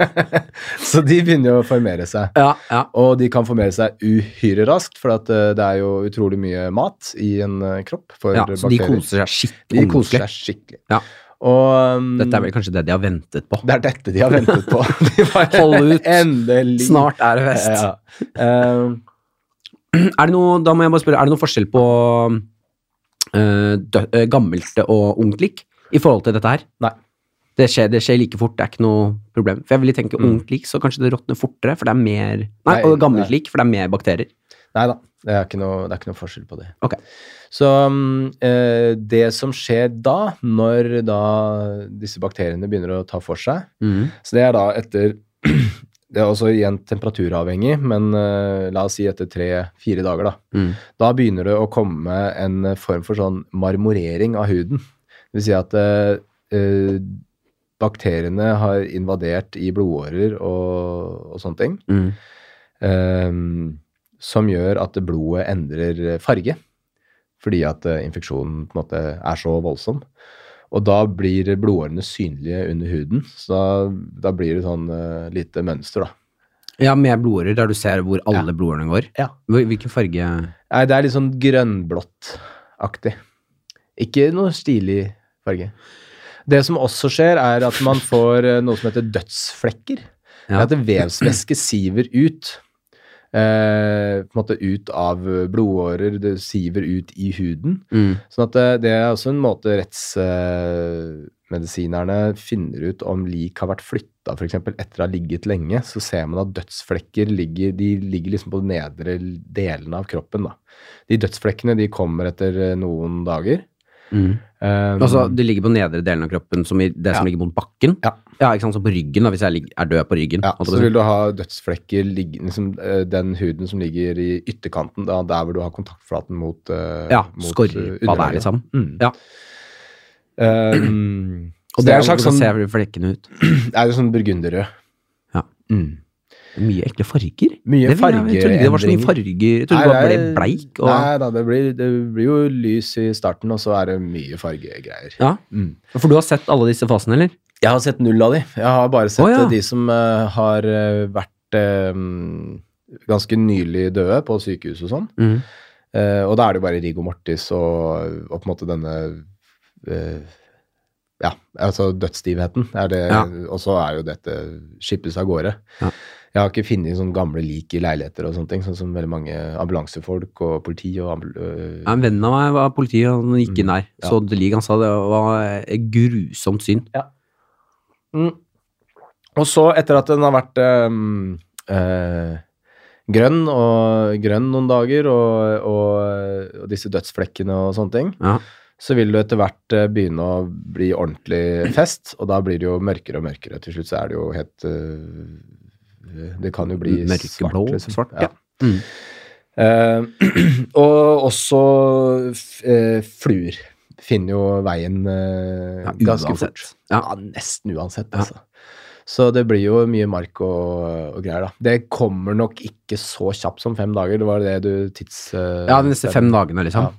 så de begynner jo å formere seg. Ja, ja. Og de kan formere seg uhyre raskt, for eh, det er jo utrolig mye mat i en eh, kropp ja så de koser seg skikkelig. De koser seg skikkelig. Ja. Og um, Dette er vel kanskje det de har ventet på. det er dette de har ventet på. De bare, Hold ut. Endelig. Snart er det fest. Ja. Um, Er det noe, da må jeg bare spørre, er det noe forskjell på gammelt og ungt lik i forhold til dette her? Nei. Det skjer, det skjer like fort, det er ikke noe problem. For jeg ville tenke Mm. ungt lik, så kanskje det råtner fortere, for det er mer Nei, og gammelt lik, for det er mer bakterier. Nei da, det er, ikke noe, det er ikke noe forskjell på det. Okay. Så eh, det som skjer da, når da disse bakteriene begynner å ta for seg, så det er da etter Det er også igjen temperaturavhengig, men uh, la oss si etter tre-fire dager, da. Mm. Da begynner det å komme en form for sånn marmorering av huden. Det vil si at eh, bakteriene har invadert i blodårer og, og sånne ting. Mm. Ehm, som gjør at blodet endrer farge. Fordi at infeksjonen på en måte er så voldsom. Og da blir blodårene synlige under huden. Så da, da blir det sånn uh, lite mønster, da. Ja, med blodårer, der du ser hvor alle blodårene går. Ja. Hvilken farge Nei, det er litt sånn grønnblått-aktig. Ikke noe stilig farge. Det som også skjer, er at man får eh, noe som heter dødsflekker. Ja. At vevsvæske siver ut. Eh, på en måte ut av blodårer, det siver ut i huden. Mm. Sånn at det, det er også en måte rettsmedisinerne finner ut om lik har vært flytta, f.eks. etter å ha ligget lenge. Så ser man at dødsflekker ligger, de ligger liksom på de nedre delene av kroppen. Da. De dødsflekkene de kommer etter eh, noen dager. Mm. Um, Altså, det ligger på nedre delen av kroppen, som i det som Ja. ligger mot bakken? Ja. ikke sant, så på ryggen, da, hvis jeg er død på ryggen. ja, så vil du ha dødsflekker liksom, eh, Den huden som ligger i ytterkanten, da, der hvor du har kontaktflaten mot, uh, ja, mot skorpa eh, der, liksom. Mm. Ja. Um, Og det er en slags sånn, Hvordan ser flekkene ut. det er jo sånn burgunderrød. Ja. Mm. Mye ekle farger. Mye vil jeg- trodde ikke det var så mye farger. Jeg trodde det bare ble bleik. Og, Nei da, det blir, det blir jo lys i starten, og så er det mye fargegreier. ja. Mm. For du har sett alle disse fasene, eller? Jeg har sett null av de. Jeg har bare sett oh, ja. de som uh, har eh, vært uh, ganske nylig døde på sykehus og sånn. Mm. Uh, og da er det jo bare Rigo Mortis og, og på en måte denne Ja, altså dødsstivheten. Er det, Ja. Og så er jo dette skippes av gårde. Ja. Jeg har ikke funnet sånne gamle lik i leiligheter og sånne ting, sånn som veldig mange ambulansefolk og politi og ambul øh, Ja, en venn av meg var politiet, og han gikk inn der. Ja. Så det lik han sa det var et grusomt syn. Mm. Og så, etter at den har vært um, uh, grønn og grønn noen dager, og, og, og disse dødsflekkene og sånne ting, Ja. så vil det etter hvert eh, begynne å bli ordentlig fest, og da blir det jo mørkere og mørkere. Til slutt så er det jo helt eh, Det kan jo bli Mørkeblå, svart. Liksom. svart, ja. Mm. Uh, og også eh, fluer finner jo veien uh, Ja, ganske fort. Ja. Ja, nesten uansett, Ja. altså. Så det blir jo mye mark og, og greier, da. Det kommer nok ikke så kjapt som fem dager, det var det du tids... Uh, Ja, de neste fem dagene, liksom. Ja.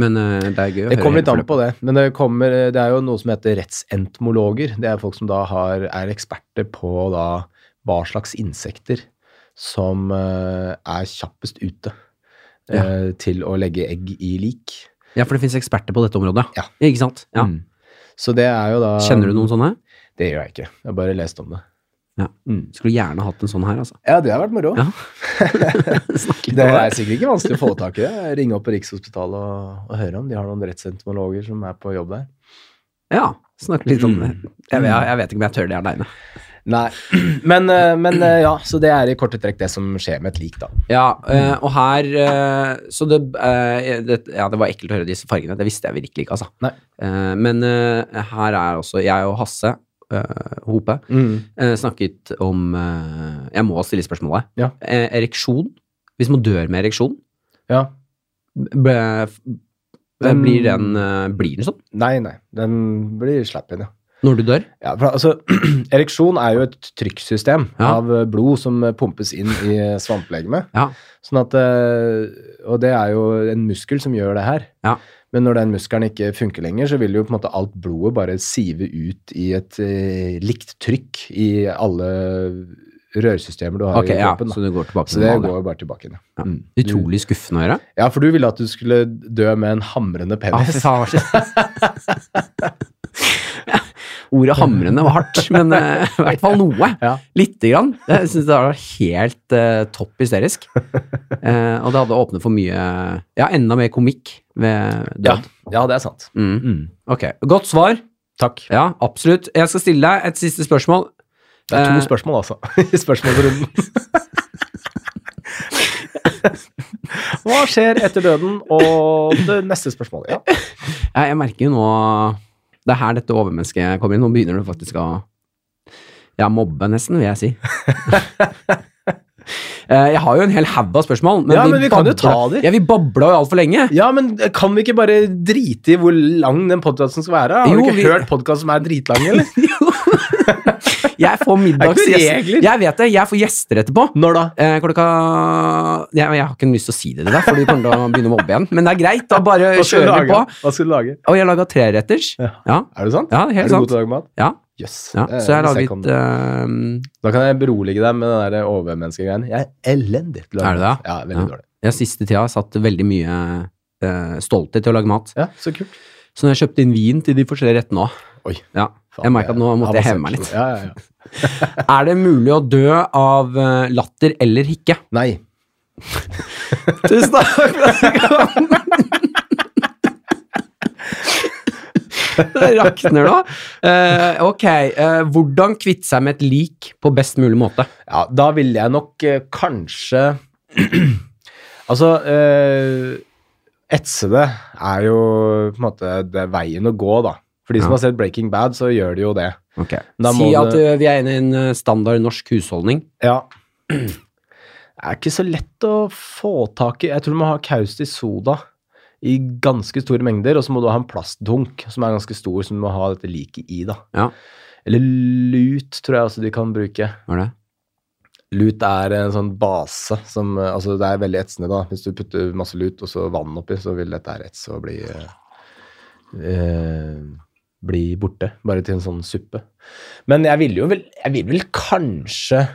Men uh, det er gøy å Det høre kommer litt an på det, men det, kommer, det er jo noe som heter rettsentomologer. Det er folk som da har, er eksperter på da hva slags insekter som eh, er kjappest ute ja. til å legge egg i lik. Ja, for det finnes eksperter på dette området. Ja. Ikke sant? Ja. Mm. Så det er jo da Kjenner du noen sånne? Det gjør jeg ikke. Jeg har bare lest om det. Ja. Mm. Skulle gjerne hatt en sånn her, altså. Ja, det har vært moro. Ja. Det er sikkert ikke vanskelig å få tak i det. Ringe opp på Rikshospitalet og, og høre om de har noen rettsentomologer som er på jobb der. Ja, snakke litt om det. Mm. Jeg, jeg, jeg vet ikke om jeg tør det aleine. Nei, men, eh, men eh, ja, så det er i korte trekk det som skjer med et lik, da. Ja, eh, og her Så det, det Ja, det var ekkelt å høre disse fargene. Det visste jeg virkelig ikke, altså. Nei. Men her er også jeg og Hasse Hope mm. snakket om Jeg må stille spørsmålet. Ja. Ereksjon. Hvis man dør med ereksjon, Ja. blir den Blir den sånn Nei, nei, den blir slapp igjen, ja. Når du dør? Ja, for altså, Ereksjon er jo et trykksystem Ja. av eh, blod som eh, pumpes inn i svamplegemet. Ja. Sånn at, eh, og det er jo en muskel som gjør det her. Ja. Men når den muskelen ikke funker lenger, så vil jo på en måte alt blodet bare sive ut i et eh, likt trykk i alle rørsystemer du har okay, i ja, kroppen. Ja, så det går tilbake Så det går jo bare tilbake igjen. ja. ja. Mm. Utrolig skuffende å gjøre. Ja, for du ville at du skulle dø med en hamrende Ja, penis. faen, hva skjer? Ordet hamrende var hardt, men eh, i hvert fall noe. Ja. Lite grann. Jeg syns det var helt uh, topp hysterisk. Uh, og det hadde åpnet for mye Ja, enda mer komikk ved ja. død. ja, det er sant. Mm. Mm. Ok, Godt svar. Takk. Ja, absolutt. Jeg skal stille deg et siste spørsmål. Det er to spørsmål, altså, i spørsmålsrunden. Hva skjer etter døden? Og det neste spørsmålet. Ja. Jeg merker jo nå Det er her dette overmennesket kommer inn. Nå begynner du faktisk å Ja, mobbe, nesten, vil jeg si. Eh, jeg har jo en hel haug av spørsmål, men, Ja, men vi kan jo ta de. Ja, vi babla jo altfor lenge. ja, men kan vi ikke bare drite i hvor lang den podkasten skal være? Har Jo, du ikke vi- hørt podkast som er dritlang, eller? Jeg får middagsgjester. Jeg vet det, jeg får gjester etterpå. Når da? Eh, klokka jeg, jeg har ikke lyst til å si det til deg, for du kommer til å begynne å mobbe igjen. Men det er greit, da bare kjører vi på. Hva skal du lage? Og jeg laga treretters. Ja. Ja, Er det sant? ja helt er du god til å lage mat? Ja, Jøss. ja. Så jeg har laget det. eh, Da kan jeg berolige deg med den der overmenneskegreiene. Jeg er elendig til å lage mat. Ja, veldig Ja. dårlig. Jeg har siste tida satt veldig mye eh, stolthet til å lage mat. Ja, så kult. Så når jeg kjøpte inn vin til de forskjellige rettene òg ja. Jeg merker at nå måtte jeg heve meg litt. Ja, ja, ja. Er det mulig å dø av eh, latter eller hikke? Nei. Tusen takk for at du kom. Det rakner nå. Uh, ok, uh, hvordan kvitte seg med et lik på best mulig måte? Ja, da ville jeg nok uh, kanskje Altså Etse det er jo på en måte det veien å gå, da. For de som Ja. har sett Breaking Bad, så gjør de jo det. Okay. Da må Si at du- eh, vi er inne i en eh, standard norsk husholdning. Ja. Det er ikke så lett å få tak i Jeg tror du må ha kaustisk soda i ganske store mengder, og så må du ha en plastdunk som er ganske stor, som du må ha dette liket i, da. Ja. Eller lut, tror jeg også de kan bruke. Hva er det? Lut er en sånn base som eh, Altså, det er veldig etsende, da. Hvis du putter masse lut og så vann oppi, så vil dette her etse og bli eh, Bli borte. Bare til en sånn suppe. Men jeg vil jo vel Jeg vil vel kanskje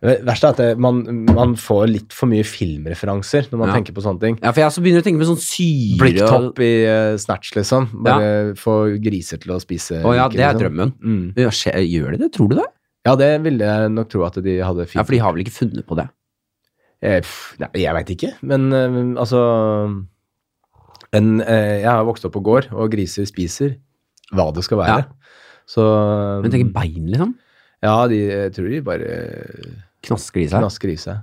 Det verste er at det, man, man får litt for mye filmreferanser når man Ja. tenker på sånne ting. Ja, for jeg også begynner å tenke på sånn syre Blikktopp i uh, Snatch, liksom. Bare få griser til å spise. Å ja, det er liksom. drømmen. Mm. Ja, skje- Gjør de det? Tror du det? Ja, det ville jeg nok tro at de hadde fint. Ja, for de har vel ikke funnet på det? Eh, pff, Nei, jeg veit ikke, men uh, altså en, eh, Jeg har vokst opp på gård, og griser spiser hva det skal være. Så Men tenk bein, liksom. Ja, de jeg tror de bare Knasker de seg. knasker i seg.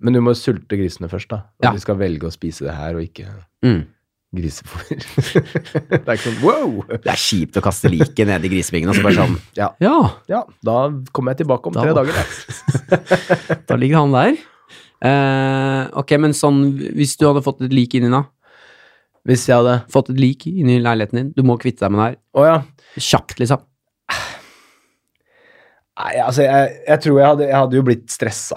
Men du må sulte grisene først, da. Og Ja. de skal velge å spise det her, og ikke Mm. grisefôr. det er ikke sånn wow! Det er kjipt å kaste liket ned i grisebingen og så bare sånn Ja, Ja, ja, da kommer jeg tilbake om Da- tre dager. da. da ligger han der. Uh, ok, men sånn Hvis du hadde fått et lik inni da Hvis jeg hadde Fått et lik inni leiligheten din, du må kvitte deg med det her. Å ja. Kjapt, liksom. Nei, altså, jeg, jeg tror jeg hadde, jeg hadde jo blitt stressa.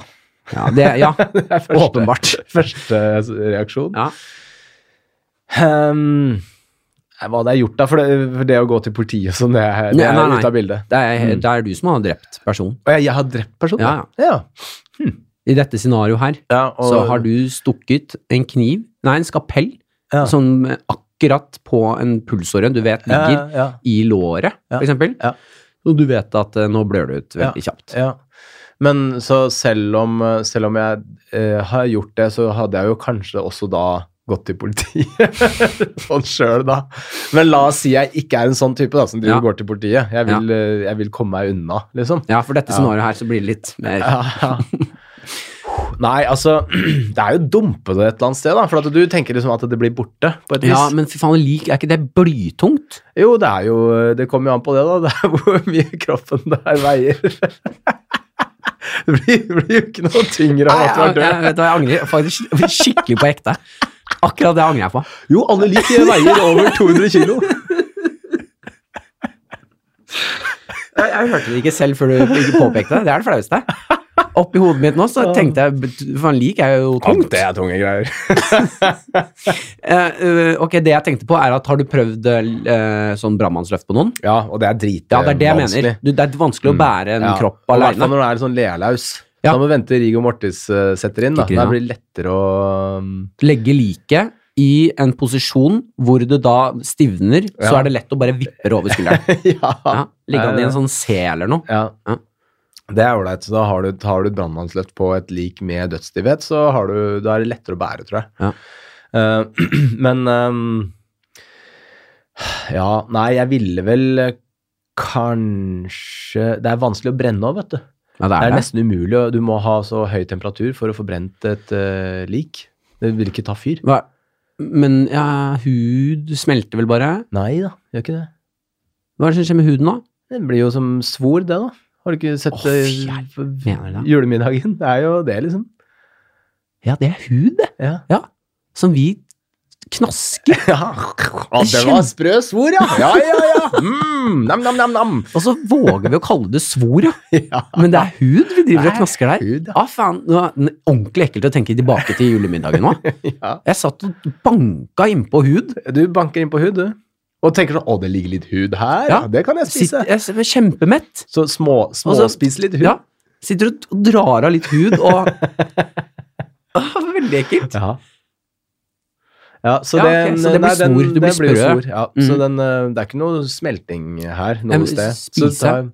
Ja, det, ja. Det er første, åpenbart. Første reaksjon. Ja. Um, hva hadde jeg gjort da? For det, for det å gå til politiet og sånn, det, er- det Nei, er nei, nei. ute av bildet. Det er, Mm. det er du som har drept personen. Og jeg, jeg har drept personen? Ja, ja. I dette scenarioet her ja og, så har du stukket en kniv, nei, en skapell, ja. som akkurat på en pulsåre du vet ligger ja, i låret, Ja. Ja. Og du vet at eh, nå blør det ut veldig kjapt. ja. Men så selv om, selv om jeg eh, har gjort det, så hadde jeg jo kanskje også da gått til politiet. sånn sjøl, da. Men la oss si jeg ikke er en sånn type da, som driver Ja. går til politiet. Jeg vil, ja. jeg vil komme meg unna, liksom. Ja, for dette Ja. scenarioet her så blir det litt mer ja. Nei, altså Det er jo dumpe det et eller annet sted, da. For at du tenker liksom at det blir borte, på et vis. Ja, men fy faen, lik, er ikke det blytungt? Jo, det er jo Det kommer jo an på det, da. Det er hvor mye kroppen der veier. Det blir, blir jo ikke noe tyngre av at du er jeg, død. jeg, vet du, jeg angrer faktisk skikkelig på ekte. Akkurat det angrer jeg på. Jo, alle lik veier over 200 kilo. Jeg, jeg hørte det ikke selv før du påpekte det. Det er det flaueste. Oppi hodet mitt nå så tenkte jeg faen, lik er jo tungt. det er tunge greier. Eh, øh, ok, det jeg tenkte på, er at har du prøvd uh, sånn brannmannsløft på noen? Ja, og det er dritvanskelig. Ja, det er det jeg vanskelig. mener. Du, det er vanskelig å bære en Ja, kropp og i hvert fall når du er sånn lealaus. Ja. Da må du vente Riggo Mortis uh, setter inn. da. Da blir det lettere å um, Legge liket i en posisjon hvor det da stivner, så er det lett å bare vippe det over skulderen. Ja. Ja, Ligge han i en sånn C eller noe. Ja. Ja. Det er ålreit. Så da har du, tar du et brannmannsløft på et lik med dødsstivhet, så har du, da er det lettere å bære, tror jeg. Ja. Uh, men ehm, Ja, nei, jeg ville vel kanskje Det er vanskelig å brenne av, vet du. Ja, det Det er er det. nesten umulig. Du må ha så høy temperatur for å få brent et uh, lik. Det vil ikke ta fyr. Hva? Men ja, hud smelter vel bare? Nei da, gjør ikke det. Hva er det som skjer med huden da? Det blir jo som svor, det, da. Har du ikke sett oh, julemiddagen? Det er jo det, liksom. Ja, det er hud, det. Ja. Ja. Som vi knasker. Ja, det var sprø svor, ja. Ja, ja, ja. Mm, nam, nam, nam, nam. Og så våger vi å kalle det svor, ja. Ja. Men det er hud vi driver og er knasker der. hud, ja. Ah, faen. Det var ordentlig ekkelt å tenke tilbake til julemiddagen nå. ja. Jeg satt og banka innpå hud. Du banker inn på hud, du. Og tenker sånn Å, det ligger litt hud her. Ja, det kan jeg spise. Jeg er kjempemett. Så små, små så- småspis litt hud. Ja. Sitter og drar av litt hud og Veldig ekkelt. Ja. Ja, så, Ja, den, ok, så det blir nei, den, du blir sprø. svor, Ja, Så Mm. den, eh, det er ikke noe smelting her noe sted. Så det tar,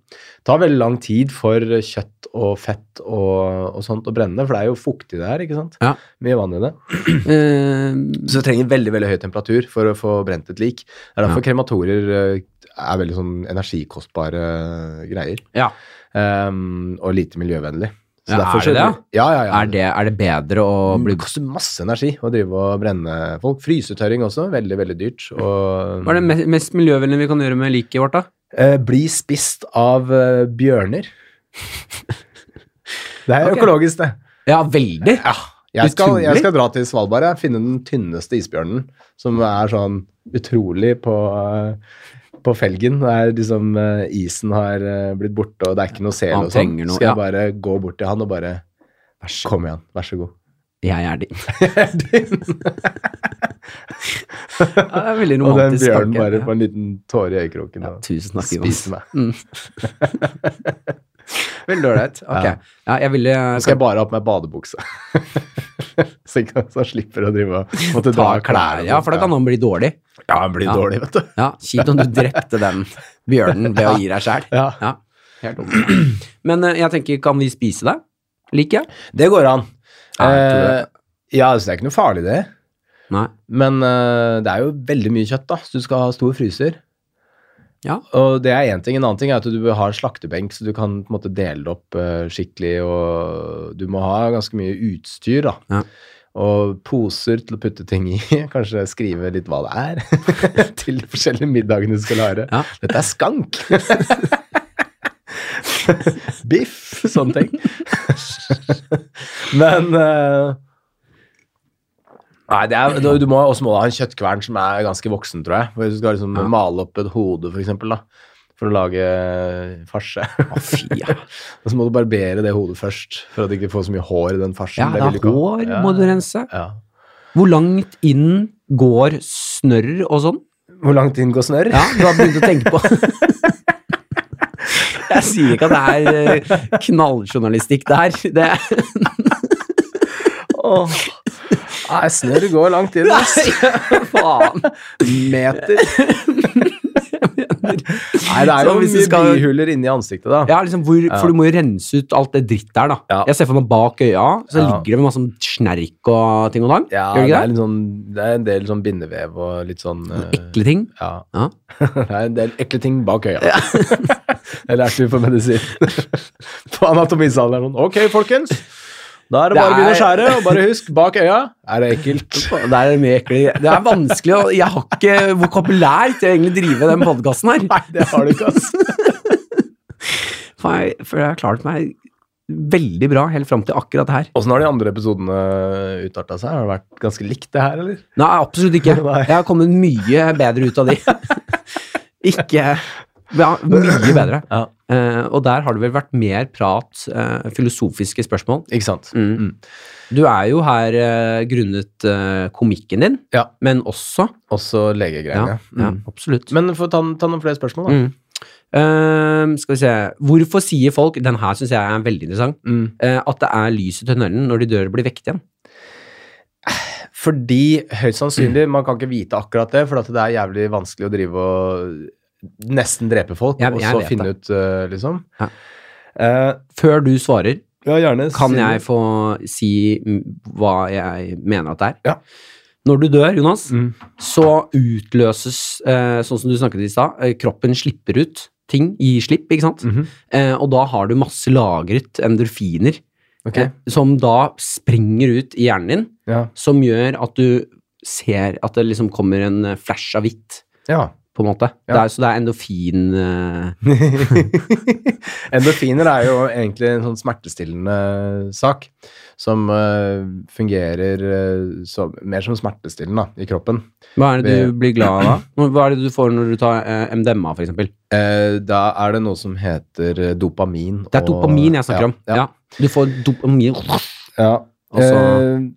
tar veldig lang tid for kjøtt og fett og, og sånt å brenne, for det er jo fuktig det her, ikke sant? Ja. Mye vann i det. Eh, Så det trenger veldig veldig høy temperatur for å få brent et lik. Det er derfor krematorier eh, er veldig sånn energikostbare greier. ja. Um, og lite miljøvennlig. Så Ja, er det det? Ja, ja, ja. Er, det, er det bedre å bli Det koster masse energi å drive og brenne folk. Frysetørring også, veldig, veldig dyrt. Og Hva er det me- mest miljøvennlige vi kan gjøre med liket vårt, da? Eh, bli spist av eh, bjørner. Det er okay. økologisk, det. Ja, veldig. Ja. Jeg skal, jeg skal dra til Svalbard og finne den tynneste isbjørnen, som er sånn utrolig på, eh, på felgen. Der er liksom eh, Isen har eh, blitt borte, og det er ikke noe sel og sånn. noe, Skal jeg ja. bare gå bort til han og bare Kom igjen, vær så god. Jeg er din. Ja, det er veldig og den bjørnen bare får en liten tåre i øyekroken ja, og Tusen takk, spiser meg. Veldig ålreit. Ok. Ja. Ja, jeg ville Nå skal jeg bare ha på meg badebukse. så, ikke, så slipper å drive og måtte ta klær, ja, for da kan han bli dårlig. Ja, han blir Ja. dårlig, vet du. Ja, Kjipt om du drepte den bjørnen ved å gi deg sjæl. Ja. Ja, helt dumt. Men eh, jeg tenker, kan vi spise det? Liker jeg? Det går an. Ja, jeg det. Eh, ja, altså, det er ikke noe farlig, det. Nei. Men uh, det er jo veldig mye kjøtt, da, så du skal ha stor fryser. Ja. Og det er én ting. En annen ting er at du bør ha en slaktebenk, så du kan på en måte dele det opp uh, skikkelig, og du må ha ganske mye utstyr, da. Ja. Og poser til å putte ting i. Kanskje skrive litt hva det er til de forskjellige middagene du skal lage. Ja. Dette er skank! Biff! Sånne ting. Men eh, Nei, det er, du, du må også må ha en kjøttkvern som er ganske voksen, tror jeg. Hvis du skal liksom Ja. male opp et hode, for eksempel, da. For å lage farse. Å, fy, ja. Og så må du barbere det hodet først, for at du ikke får så mye hår i den farsen. ja, Det det ha. hår Ja. må du rense. Ja. Hvor langt inn går snørr og sånn? Hvor langt inn går snørr? Ja, du har begynt å tenke på Jeg sier ikke at det er knalljournalistikk, knalljournalistikk der. Det Åh. Nei, snørr går langt inn. ass. Faen. Meter. Nei, det er jo mye skal- bihuler inni ansiktet, da. Ja, liksom hvor, For du må jo rense ut alt det dritt der, da. Ja. Jeg ser for meg bak øya, så Ja. ligger det med masse sånn snerk og ting og tang. Ja, det det er, sånn, det er en del sånn bindevev og litt sånn Noen Ekle ting. Ja. Ja. det er en del ekle ting bak øya. det lærte vi på medisin. på er sånn Ok, folkens. Da er det bare å begynne å skjære, og bare husk, bak øya er det ekkelt. Det er mye ekkelt. Det er vanskelig, og jeg har ikke vokabulær til å egentlig drive den podkasten her. Nei, det har du ikke, ass. For jeg, for jeg har klart meg veldig bra helt fram til akkurat det her. Åssen har de andre episodene utarta seg? Har det vært ganske likt, det her, eller? Nei, absolutt ikke. Jeg har kommet mye bedre ut av de. ikke ja, Mye bedre. Ja. Uh, og der har det vel vært mer prat, uh, filosofiske spørsmål. Ikke sant? Mm. Mm. Du er jo her uh, grunnet komikken din, Ja. men også Også Ja, legegreiene. ja Mm. absolutt. Men få ta, ta noen flere spørsmål, da. Mm. Skal vi se Hvorfor sier folk Den her syns jeg er veldig interessant. Mm. at det er lys i tunnelen når de dør og blir vekket igjen. Fordi høyst sannsynlig, man kan ikke vite akkurat det, for at det er jævlig vanskelig å drive og nesten drepe folk, Jeg- og så finne det. ut, uh, liksom. Ja. Uh, Før du svarer, ja, gjerne. kan si jeg få si mm, hva jeg mener at det er? Ja. Når du dør, Jonas, Mm. så utløses, uh, sånn som du snakket i stad, kroppen slipper ut ting, gir slipp, ikke sant? Mhm. eh, og da har du masse lagret endorfiner, Ok. eh, som da springer ut i hjernen din, Ja. som gjør at du ser at det liksom kommer en flash av hvitt, ja. På en måte. Ja. Det er, så det er endorfin... Eh, Endorfiner er jo egentlig en sånn smertestillende sak, som uh, fungerer uh, så, mer som smertestillende da, i kroppen. hva er det du blir glad av da? Hva er det du får når du tar uh, MDMA, eksempel? Eh, da er det noe som heter dopamin. Det er og- dopamin jeg snakker ja, om. Ja. Du får dopamin Ja. Altså-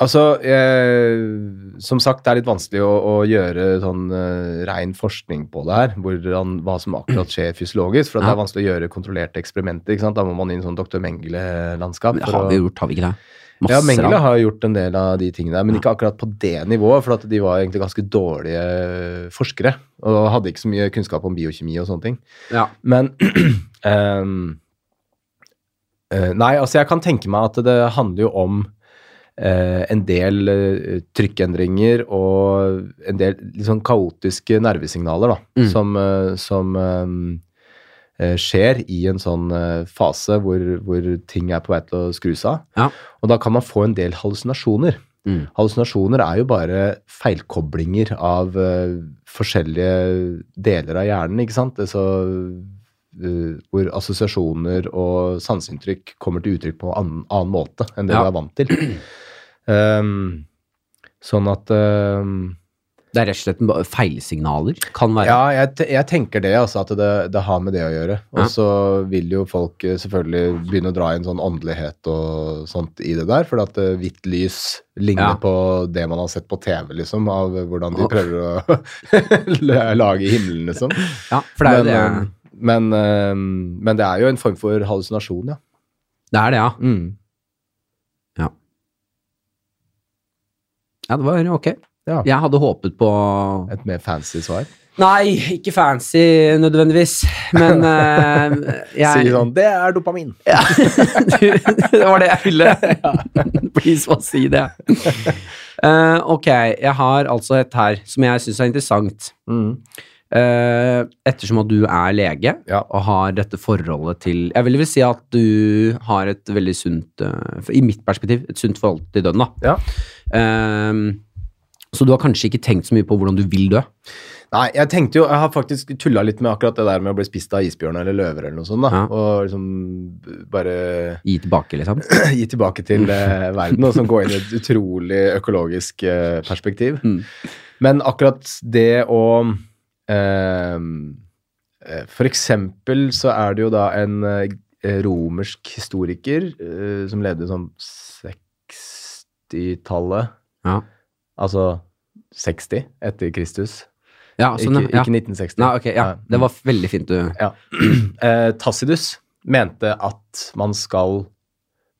altså, eh, som sagt, det er litt vanskelig å, å gjøre sånn uh, rein forskning på det her, hvordan, hva som akkurat skjer fysiologisk, for Ja. det er vanskelig å gjøre kontrollerte eksperimenter, ikke sant? Da må man inn i sånn dr. Mengele-landskap. Har vi gjort, har vi ikke det? Masse Ja, Mengele har gjort en del av de tingene der, men ikke akkurat på det nivået, for at de var egentlig ganske dårlige forskere, og hadde ikke så mye kunnskap om biokjemi og sånne ting. Ja. Men um, uh, Nei, altså jeg kan tenke meg at det handler jo om eh, en del eh, trykkendringer og en del litt sånn kaotiske nervesignaler da, Mm. som, eh, som eh, skjer i en sånn eh, fase hvor, hvor ting er på vei til å skru seg av. Ja. Og da kan man få en del hallusinasjoner. Mm. Hallusinasjoner er jo bare feilkoblinger av uh, forskjellige deler av hjernen, ikke sant? Så, eh, hvor assosiasjoner og sanseinntrykk kommer til uttrykk på en annen, annen måte enn det Ja. du er vant til. Um, sånn at um, Det er rett og slett feilsignaler. Kan være. Ja, jeg, jeg tenker det, altså, at det, det har med det å gjøre. Og Ja. så vil jo folk eh, selvfølgelig begynne å dra inn sånn åndelighet og sånt i det der, for at eh, hvitt lys ligner Ja. på det man har sett på TV, liksom, av hvordan de prøver å lage himmelen, liksom. Ja, for det er jo det. men, eh, men, eh, men det er jo en form for hallusinasjon, ja. Det er det, ja. Mm. Ja, det var ok. Ja. Jeg hadde håpet på Et mer fancy svar. Nei, ikke fancy nødvendigvis, men uh, jeg Si sånn Det er dopamin. Ja, det var det jeg ville. Please, bare si det. Uh, ok, jeg har altså et her som jeg syns er interessant. Mm. Uh, ettersom at du er lege Ja. og har dette forholdet til Jeg vil vel si at du har et veldig sunt I mitt perspektiv, et sunt forhold til døden, da. Ja. Eh, så du har kanskje ikke tenkt så mye på hvordan du vil dø? Nei, jeg tenkte jo Jeg har faktisk tulla litt med akkurat det der med å bli spist av isbjørn eller løver eller noe sånt, da. Ja. Og liksom bare Gi tilbake, liksom? gi tilbake til eh, verden, og sånn gå inn i et utrolig økologisk eh, perspektiv. Mm. Men akkurat det å eh, eh, For eksempel så er det jo da en eh, romersk historiker eh, som levde sånn 60-tallet, Ja. altså 60 etter Kristus. Ja, sånn, ikke, ja. ikke 1960. Nei, ok, ja. Det var veldig fint du Ja. Eh, Tassidus mente at man skal,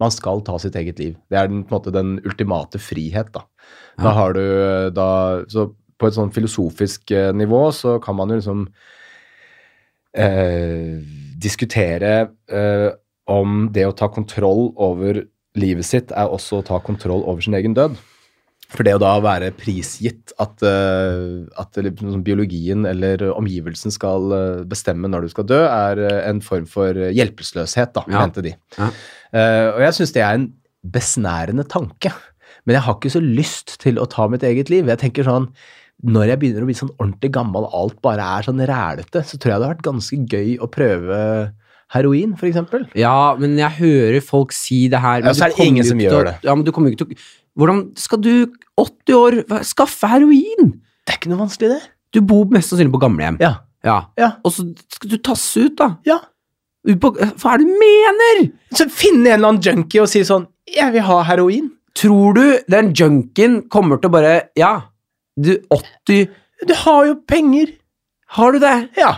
man skal ta sitt eget liv. Det er den, på en måte den ultimate frihet, da. Da har du da Så på et sånn filosofisk eh, nivå så kan man jo liksom eh, diskutere eh, om det å ta kontroll over livet sitt er også å ta kontroll over sin egen død. For det å da være prisgitt at, eh, at liksom biologien eller omgivelsen skal eh, bestemme når du skal dø, er eh, en form for hjelpeløshet, da, Ja. mente de. Ja. Uh, og jeg syns det er en besnærende tanke. Men jeg har ikke så lyst til å ta mitt eget liv. Jeg tenker sånn, Når jeg begynner å bli sånn ordentlig gammel alt bare er sånn rælete, så tror jeg det har vært ganske gøy å prøve heroin, f.eks. Ja, men jeg hører folk si det her. men Ja, så er det ingen som gjør det. å-. Ja, men du kommer jo ikke til å Hvordan skal du, 80 år, skaffe heroin? Det er ikke noe vanskelig, det. Du bor mest sannsynlig på gamlehjem. Ja. Ja. Ja. Og så skal du tasse ut, da. ja. Hva er det du mener? Så finne en eller annen junkie og si sånn Jeg vil ha heroin. Tror du den junkien kommer til å bare Ja, du 80 Du har jo penger. Har du det? Ja.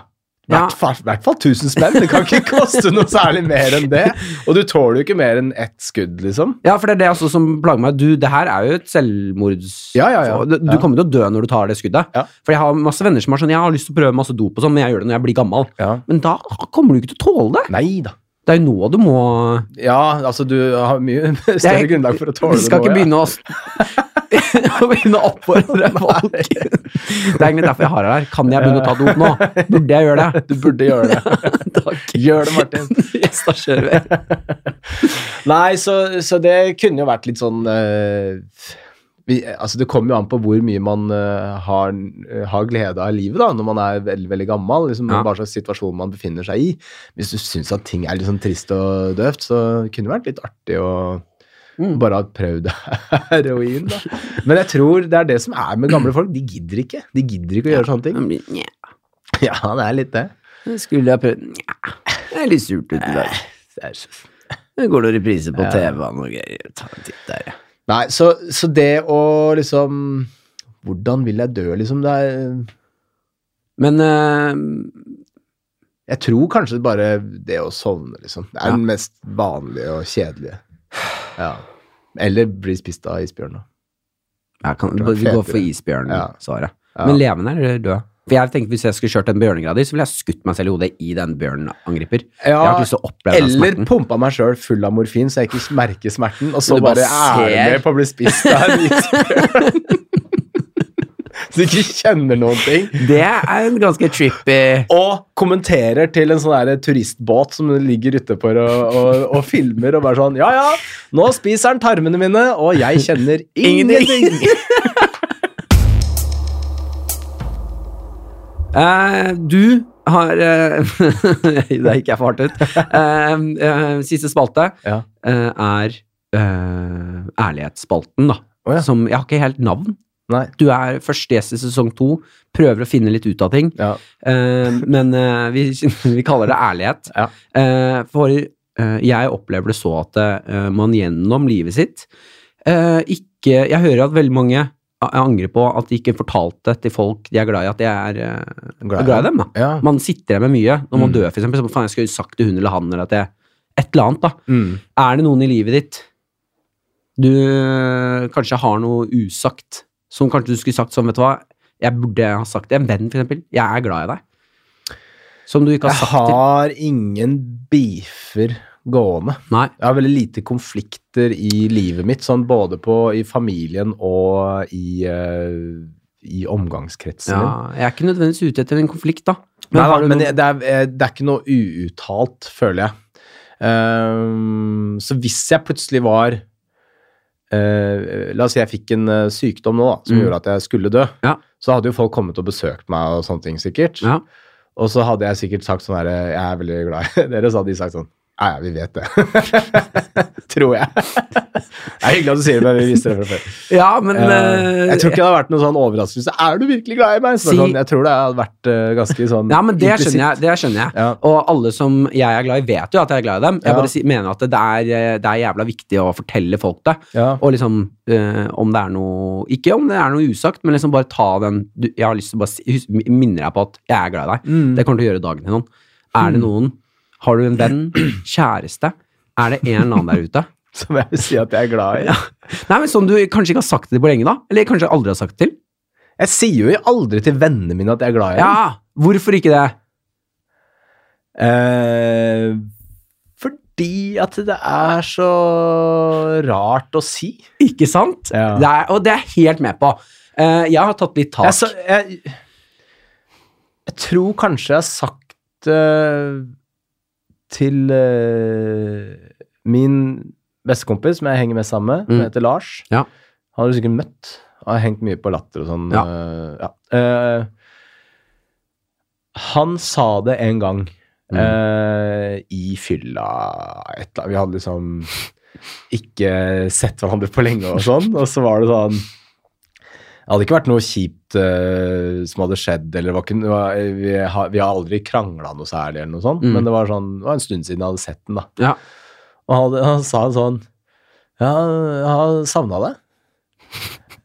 I Ja. hvert hvert fall 1000 spenn. Det kan ikke koste noe særlig mer enn det. Og du tåler jo ikke mer enn ett skudd, liksom. Ja, for det er det også som plager meg. Du, det her er jo et selvmords... Ja, ja, ja. Du, du kommer til å dø når du tar det skuddet. Ja. For jeg har masse venner som har sånn Jeg har lyst til å prøve masse dop og sånn, men jeg gjør det når jeg blir gammel. Ja. Men da kommer du ikke til å tåle det. Nei da. Det er jo nå du må Ja, altså, du har mye større Jeg- grunnlag for å tåle det Vi skal ikke nå. begynne å å begynne å oppfordre folk. Det er egentlig derfor jeg har deg her. Kan jeg begynne å ta dop nå? Burde jeg gjøre det? Du burde gjøre det. Takk. Gjør det, Martin. Yes, da kjører vi. Nei, så, så det kunne jo vært litt sånn uh, vi, altså Det kommer jo an på hvor mye man uh, har, har glede av i livet da, når man er veldig veldig gammel. liksom Ja. Hva slags situasjon man befinner seg i. Hvis du syns at ting er litt sånn trist og døvt, så kunne det vært litt artig å Mm. bare ha prøvd heroin. da. Men jeg tror det er det som er med gamle folk. De gidder ikke. De gidder ikke å gjøre sånne ting. Ja, Ja, det er litt det. Skulle jeg prøvd Nja, det er litt surt uti der. det er så... Det går noen repriser på Ja. TV og greier. Ta en titt der, ja. Nei, så, så det å liksom Hvordan vil jeg dø, liksom? Det er Men uh, Jeg tror kanskje bare det å sovne, liksom. Det er Ja. den mest vanlige og kjedelige. Ja. Eller bli spist av isbjørn. da. Jeg kan, vi går for isbjørn-svaret. Ja. Men levende eller død? For jeg tenkte Hvis jeg skulle kjørt en bjørnegrader, så ville jeg skutt meg selv i hodet i den å oppleve den eller pumpa meg sjøl full av morfin, så jeg ikke merker smerten, og så bare bare er med på å bli spist av en isbjørn. Du ikke kjenner noen ting. Det er en ganske trippy Og kommenterer til en sånn turistbåt som ligger ute på og, og, og filmer og bare sånn Ja, ja, nå spiser han tarmene mine, og jeg kjenner ingenting. uh, du har uh, Det gikk jeg for hardt ut. Uh, siste spalte Ja. er ærlighetsspalten, da. Oh, ja. Som Jeg har ikke helt navn. Nei. Du er først gjest i sesong to, prøver å finne litt ut av ting. Ja. Uh, men uh, vi, vi kaller det ærlighet. Ja. Uh, for jeg opplever det så at man gjennom livet sitt ikke Jeg hører at veldig mange Jeg angrer på at de ikke fortalte til folk de er glad i, at de er glad, i dem. Ja. Man sitter igjen med mye. Når man Mm. dør, for eksempel, faen, jeg skulle sagt til hun eller han eller at jeg Et eller annet, da. Mm. Er det noen i livet ditt du kanskje har noe usagt, som kanskje du skulle sagt sånn, vet du hva, jeg burde ha sagt det. En venn, for eksempel. Jeg er glad i deg. Som du ikke har Jeg sagt til. Jeg har ingen beefer gående. Nei. Jeg har veldig lite konflikter i livet mitt, sånn både på, i familien og i, uh, i omgangskretsen Ja, min. jeg er ikke nødvendigvis ute etter en konflikt, da. Men, Nei, da, men det, det, er, eh, det er ikke noe uuttalt, føler jeg. Um, så hvis jeg plutselig var eh, La oss si jeg fikk en eh, sykdom nå da, som Mm. gjorde at jeg skulle dø. Ja. Så hadde jo folk kommet og besøkt meg og sånne ting, sikkert. Ja. Og så hadde jeg sikkert sagt sånn herre Jeg er veldig glad i dere, så hadde de sagt sånn Ja, ja, vi vet det. Tror jeg. Det er hyggelig at du sier det, men vi visste det fra før. Ja, men øh, jeg tror ikke det hadde vært noen sånn overraskelse. Er du virkelig glad i meg? Så Si- sånn, jeg tror det hadde vært uh, ganske sånn Ja, men det implisitt. skjønner jeg. Det skjønner jeg. Ja. Og alle som jeg er glad i, vet jo at jeg er glad i dem. Jeg Ja. bare si, mener at det er, det er jævla viktig å fortelle folk det. Ja. Og liksom uh, om det er noe Ikke om det er noe usagt, men liksom bare ta den du, Jeg har lyst til å bare si, minne deg på at jeg er glad i deg. Mm. Det kommer til å gjøre dagen til noen. Er det noen Har du en venn? Kjæreste? Er det en eller annen der ute? Som jeg vil si at jeg er glad i. Ja. Nei, men Som du kanskje ikke har sagt det til på lenge, da? Eller kanskje aldri har sagt det til? Jeg sier jo aldri til vennene mine at jeg er glad i dem. Ja! Hvorfor ikke det? Eh, fordi at det er så rart å si. Ikke sant? Ja. Det er, og det er jeg helt med på. Eh, jeg har tatt litt tak. Jeg, så, jeg, jeg tror kanskje jeg har sagt eh, til uh, min bestekompis, som jeg henger med sammen med, som Mm. heter Lars. Ja. Han har du sikkert møtt. Han har hengt mye på Latter og sånn. Ja. Uh, ja. Eh, han sa det en gang Mm. i fylla et eller annet. Vi hadde liksom ikke sett hverandre på lenge og sånn, og så var det sånn det hadde ikke vært noe kjipt uh, som hadde skjedd, eller var ikke, vi, har, vi har aldri krangla noe særlig, eller noe sånt, Mm. men det var, sånn, det var en stund siden jeg hadde sett den. da. Ja. Og han, han sa sånn Ja, jeg har savna det.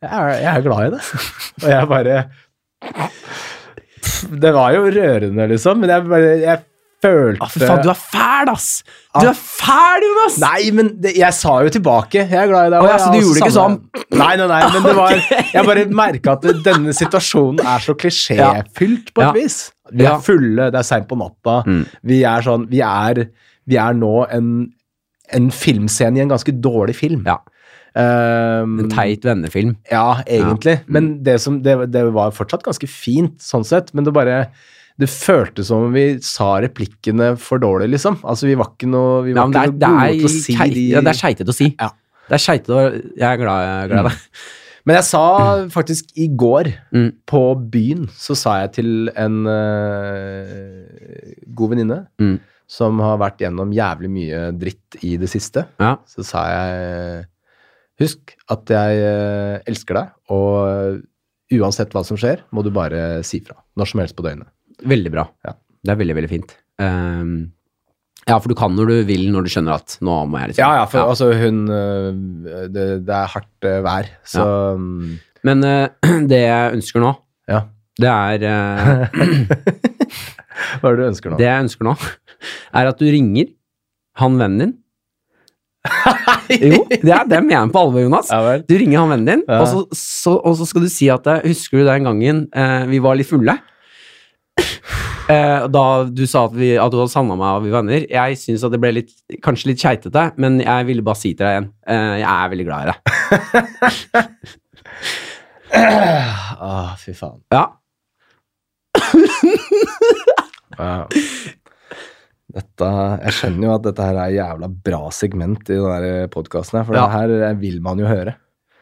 Jeg er, jeg er glad i det. Og jeg bare Det var jo rørende, liksom, men jeg Jeg følte ah, for faen, du er fæl, ass! Du er fæl, Jonas! Nei, men det, jeg sa jo tilbake. Jeg er glad i deg. Å, og ja, så du gjorde det ikke sånn? Nei, nei, nei, men det var Jeg bare merka at denne situasjonen er så klisjéfylt på et Ja. vis. Vi er fulle, det er seint på natta. Mm. Vi er sånn Vi er, vi er nå en, en filmscene i en ganske dårlig film. Ja. Um, En teit vennefilm. ja, egentlig. Ja. Mm. Men det, som, det, det var fortsatt ganske fint, sånn sett. Men det bare Det føltes som om vi sa replikkene for dårlig, liksom. Altså, vi var ikke noe Vi var ja, er, ikke noe gode til å si de ja, det er skeitete å si. Ja. Det er skeitete å Jeg er glad, jeg er glad i deg. Men jeg sa faktisk i går, Mm. på byen, så sa jeg til en uh, god venninne Mm. som har vært gjennom jævlig mye dritt i det siste, Ja. så sa jeg Husk at jeg uh, elsker deg, og uansett hva som skjer, må du bare si fra. Når som helst på døgnet. Veldig bra. Ja. Det er veldig, veldig fint. Um, ja, for du kan når du vil, når du skjønner at nå må jeg liksom Ja, ja, for altså hun eh, det, det er hardt eh, vær, så ja. Men uh, det jeg ønsker nå, ja. det er uh, Hva er det du ønsker nå? Det jeg ønsker nå, er at du ringer han vennen din, Jo, det er det mener jeg på alvor, Jonas. Ja. Du ringer han vennen din, Ja. og, så, så, og så skal du si at Husker du den gangen eh, vi var litt fulle? Eh, da du sa at, vi, at du hadde savna meg og vi venner. Jeg syns at det ble litt, kanskje litt keitete, men jeg ville bare si til deg igjen eh, Jeg er veldig glad i deg. Ah, fy faen. Ja. Wow. Dette, jeg skjønner jo at dette her er jævla bra segment i denne podkasten for Ja. det her eh, vil man jo høre.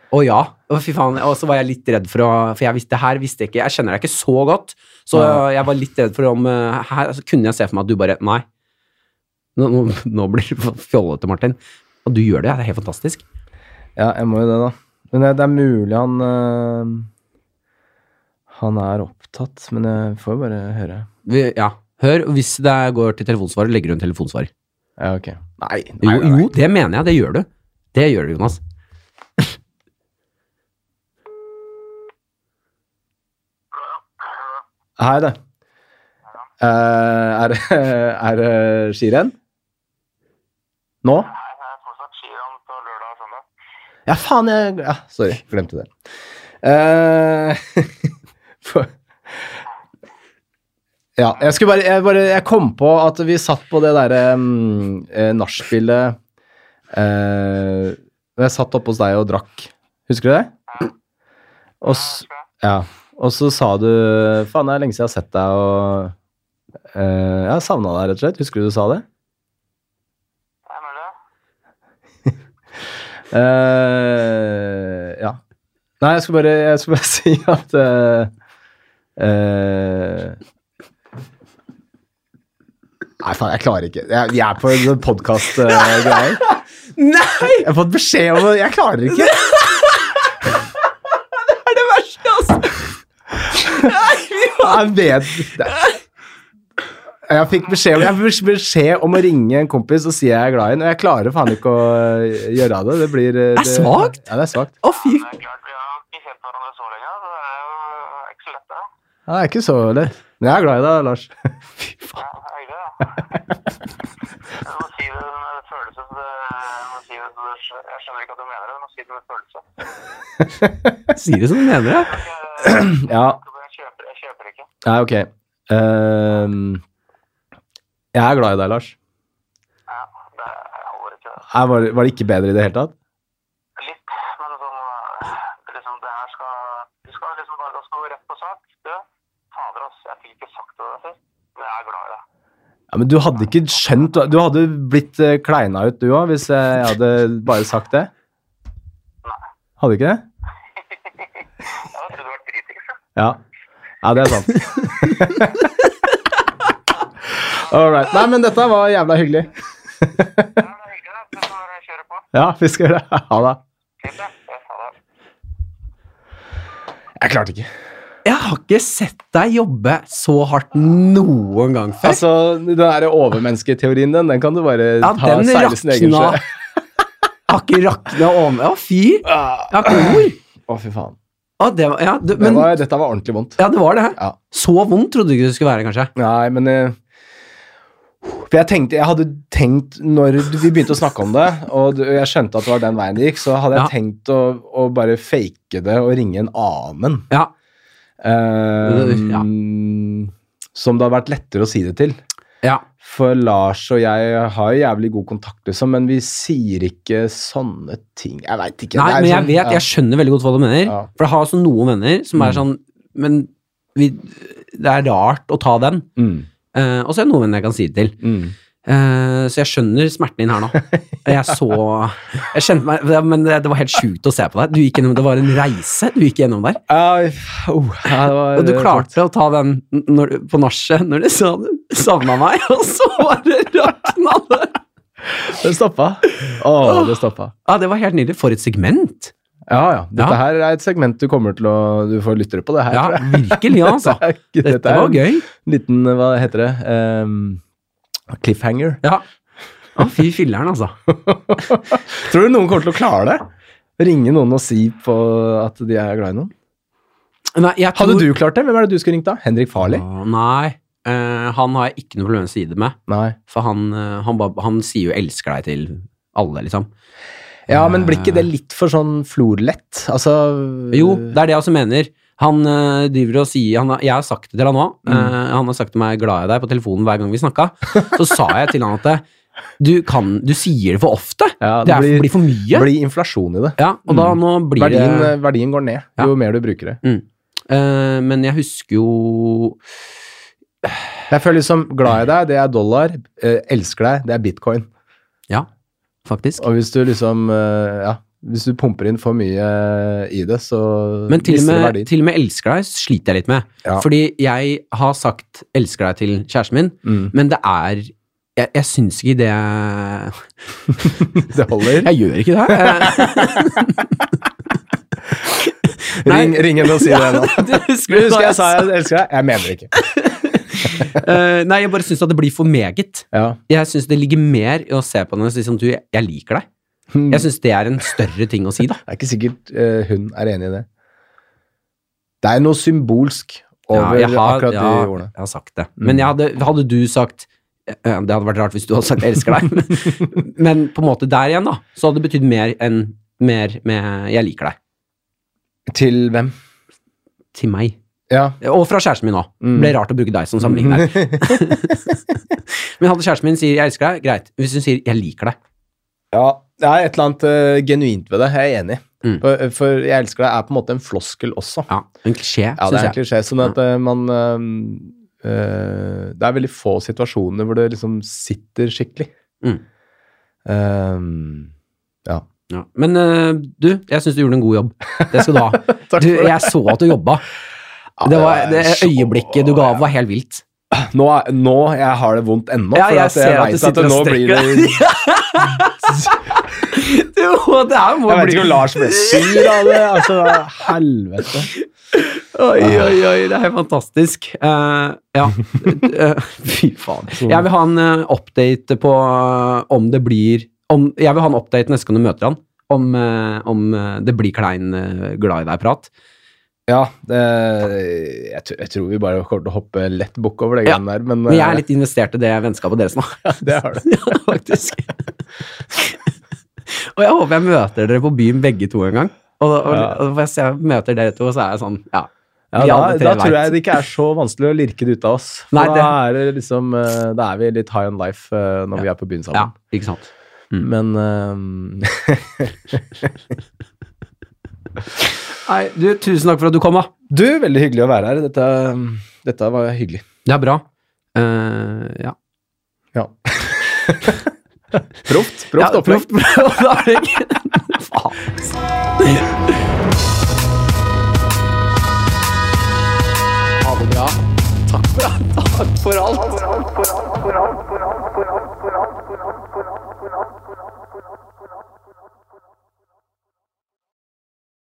Å ja. Å, fy faen. Og så var jeg litt redd for å For jeg visste, her visste jeg ikke Jeg kjenner deg ikke så godt, så jeg var litt redd for om eh, Her altså, kunne jeg se for meg at du bare Nei. Nå, nå, nå blir det fjollete, Martin. Og du gjør det. Det er helt fantastisk. Ja, jeg må jo det, da. Men det, det er mulig han øh, Han er opptatt, men jeg får jo bare høre. Vi, ja. Hør, hvis det går til telefonsvarer, legger du en telefonsvarer. Ja, ok. Nei, nei, nei, nei. jo, det mener jeg. Det gjør du. Det gjør du, Jonas. Hei, det. Uh, er det er det skirenn? Nå? Nei, det er fortsatt skirenn på lørdag og søndag. Ja, faen, jeg ja, Sorry, glemte det. Uh, for, ja, jeg skulle bare jeg, bare jeg kom på at vi satt på det derre um, nachspielet uh, Jeg satt oppe hos deg og drakk. Husker du det? Og, ja, og så sa du Faen, det er lenge siden jeg har sett deg, og uh, Jeg har savna deg, rett og slett. Husker du du sa det? Hvem er det? Eh, ja. Nei, jeg skulle bare, jeg skulle bare si at uh, Nei, faen, jeg klarer ikke. Jeg, er på en podkast-greier. Nei! jeg har fått beskjed om det. Jeg klarer ikke. Jeg vet det. Jeg fikk beskjed, om- jeg fikk beskjed om å ringe en kompis og si jeg er glad i ham, og jeg klarer faen ikke å gjøre det. Det blir Det er svakt. Ja, det er svakt. Å, fy lett. Ja, det er ikke så lett. Men jeg er glad i deg, Lars. Fy faen. Jeg må si det med følelse. Skjønner ikke at du mener det, må si det med følelse. Si det som du mener det. Ja. jeg, kjøper, jeg kjøper ikke. Nei, ok. Um, jeg er glad i deg, Lars. Ja, det holder ikke. Er, var, var det ikke bedre i det hele tatt? Litt, men sånn er liksom, det her skal Du skal liksom bare rett på sak. Du, fader, ass, jeg fikk ikke sagt det før, men jeg er glad i deg. Ja, Men du hadde ikke skjønt Du hadde blitt eh, kleina ut, du òg, hvis jeg hadde bare sagt det? Nei. Hadde ikke det? Jeg hadde trodd du var dritings. Ja. Ja, det er sant. All right. Nei, men dette var jævla hyggelig. Ja, vi skal gjøre det. Ha det. Jeg klarte ikke. Jeg har ikke sett deg jobbe så hardt noen gang før. Altså, den der overmennesketeorien den, den kan du bare ja, ta seile sin egen sjø. Har ikke rakna over Å, fy! Ah. Jeg har ikke ord. Å, fy faen. Å, det var, ja, det, Det var, dette var ordentlig vondt. ja, det var det. Ja. Så vondt trodde du ikke det skulle være, kanskje. Nei, men eh, For jeg tenkte Jeg hadde tenkt Når vi begynte å snakke om det, og jeg skjønte at det var den veien det gikk, så hadde jeg Ja. tenkt å, å bare fake det og ringe en annen. Ja. Um, Ja. Som det hadde vært lettere å si det til. ja. For Lars og jeg har jo jævlig god kontakt, liksom, men vi sier ikke sånne ting. Jeg veit ikke. Nei, det men jeg sånn- vet, ja. jeg skjønner veldig godt hva du mener. Ja. For jeg har også noen venner som er Mm. sånn Men vi, det er rart å ta den. Mm, Uh, og så er det noen venner jeg kan si det til. mm. Eh, så jeg skjønner smerten din her nå. Jeg så Jeg kjente meg Men det, det var helt sjukt å se på deg. Du gikk gjennom, det var en reise du gikk gjennom der. Uh, oh, ja, det var, Og du klarte å ta den når, på nachet når du sa du savna meg, og så bare rakna det. Det stoppa. Å, det stoppa. Ja, det var helt nydelig. For et segment. Ja, ja. Dette Ja. her er et segment du kommer til å Du får lyttere på det her, Ja, virkelig, altså. Dette Dette var gøy. en liten Hva heter det? Ehm, cliffhanger. Ja. Å, fy filleren, altså. Tror du noen kommer til å klare det? Ringe noen og si på at de er glad i noen? Nei, jeg Hadde du klart det? Hvem er det du skulle ringt da? Henrik Farley? Åh, nei. uh, han har jeg ikke noe problem med å si det med. Nei. For han, uh, han, ba, han sier jo 'elsker deg' til alle, liksom. Ja, men blir ikke det litt for sånn florlett? Altså Jo, det er det jeg også mener. Han øh, driver og sier han, Jeg har sagt det til han nå. Mm. øh, han har sagt til meg 'glad i deg' på telefonen hver gang vi snakka. Så sa jeg til han at du, kan, du sier det for ofte. Ja, det, det blir- blir for mye. Det blir inflasjon i det. ja, og da nå blir Verdien, det verdien går ned jo mer du bruker det. mm. Uh, Men jeg husker jo Jeg føler liksom glad i deg, det er dollar. Uh, elsker deg, det er bitcoin. Ja, faktisk. Og hvis du liksom uh, Ja, hvis du pumper inn for mye i det, så Men til og, med, til og med 'elsker deg' sliter jeg litt med. Ja. Fordi jeg har sagt 'elsker deg' til kjæresten min, Mm. men det er Jeg, jeg syns ikke det Det holder. Jeg gjør ikke det. her Ring, ring henne og si det nå. Du husker husker jeg sa jeg elsker deg? Jeg mener det ikke. uh, nei, jeg bare syns at det blir for meget. Ja. Jeg syns det ligger mer i å se på henne og si sånn Du, jeg liker deg. Jeg syns det er en større ting å si, da. Det er ikke sikkert uh, hun er enig i det. Det er noe symbolsk Ja, over jeg har, akkurat ja, de ordene. jeg har sagt det. Men jeg hadde, hadde du sagt uh, Det hadde vært rart hvis du hadde sagt elsker deg', men på en måte der igjen, da, så hadde det betydd mer enn mer med 'jeg liker deg' Til hvem? til meg. Ja. Og fra kjæresten min òg. Mm. Ble rart å bruke deg som sammenligning der. Men hadde kjæresten min sier 'jeg elsker deg', greit. Hvis hun sier 'jeg liker deg', ja. Det er et eller annet uh, genuint ved det. Jeg er enig. Mm. For, for 'jeg elsker deg' er på en måte en floskel også. ja, en klisjé, Ja, det er en jeg. klisjé. Sånn at ja. man uh, eh, Det er veldig få situasjoner hvor det liksom sitter skikkelig. Mm. Eh, ja. Ja. Men uh, du, jeg syns du gjorde en god jobb. Det skal du ha. Du, jeg så at du jobba. Det, var, det øyeblikket du ga, var helt vilt. Nå, nå jeg har det vondt ennå, Ja, for jeg jeg ser at at nå blir det Jo, det her må Jeg vet ikke om Lars ble sur av det. Altså, helvete. Oi, oi, oi, det er helt fantastisk. Uh, ja, Eh, fy faen. Jeg vil ha en eh, update på om det blir om, Jeg vil ha en update neste gang du møter han, om, om det blir klein glad i deg-prat. Ja, det, jeg, tror- jeg tror vi bare kommer til å hoppe lett bukk over det Ja, der, men, Men jeg er eh, litt investert i det vennskapet deres nå. det har du. ja, faktisk. og jeg håper jeg møter dere på byen begge to en gang. Og, og, Ja. og hvis jeg møter dere to, så er jeg sånn Ja. Ja, da, da tror jeg det ikke er så vanskelig å lirke det ut av oss. Nei, det- da, er det liksom, eh, da er vi litt high on life når når vi er på byen sammen. ja, ikke sant. Men eh, Nei, du, tusen takk for at du kom, da. Du, veldig hyggelig å være her. Dette, dette var hyggelig. Ja, bra. Uh, ja. Ja. proft. Proft ja, opplegg. Proft opplegg. Ha det bra. Takk for, alt. takk for alt. Takk for alt, for alt, for alt, for alt.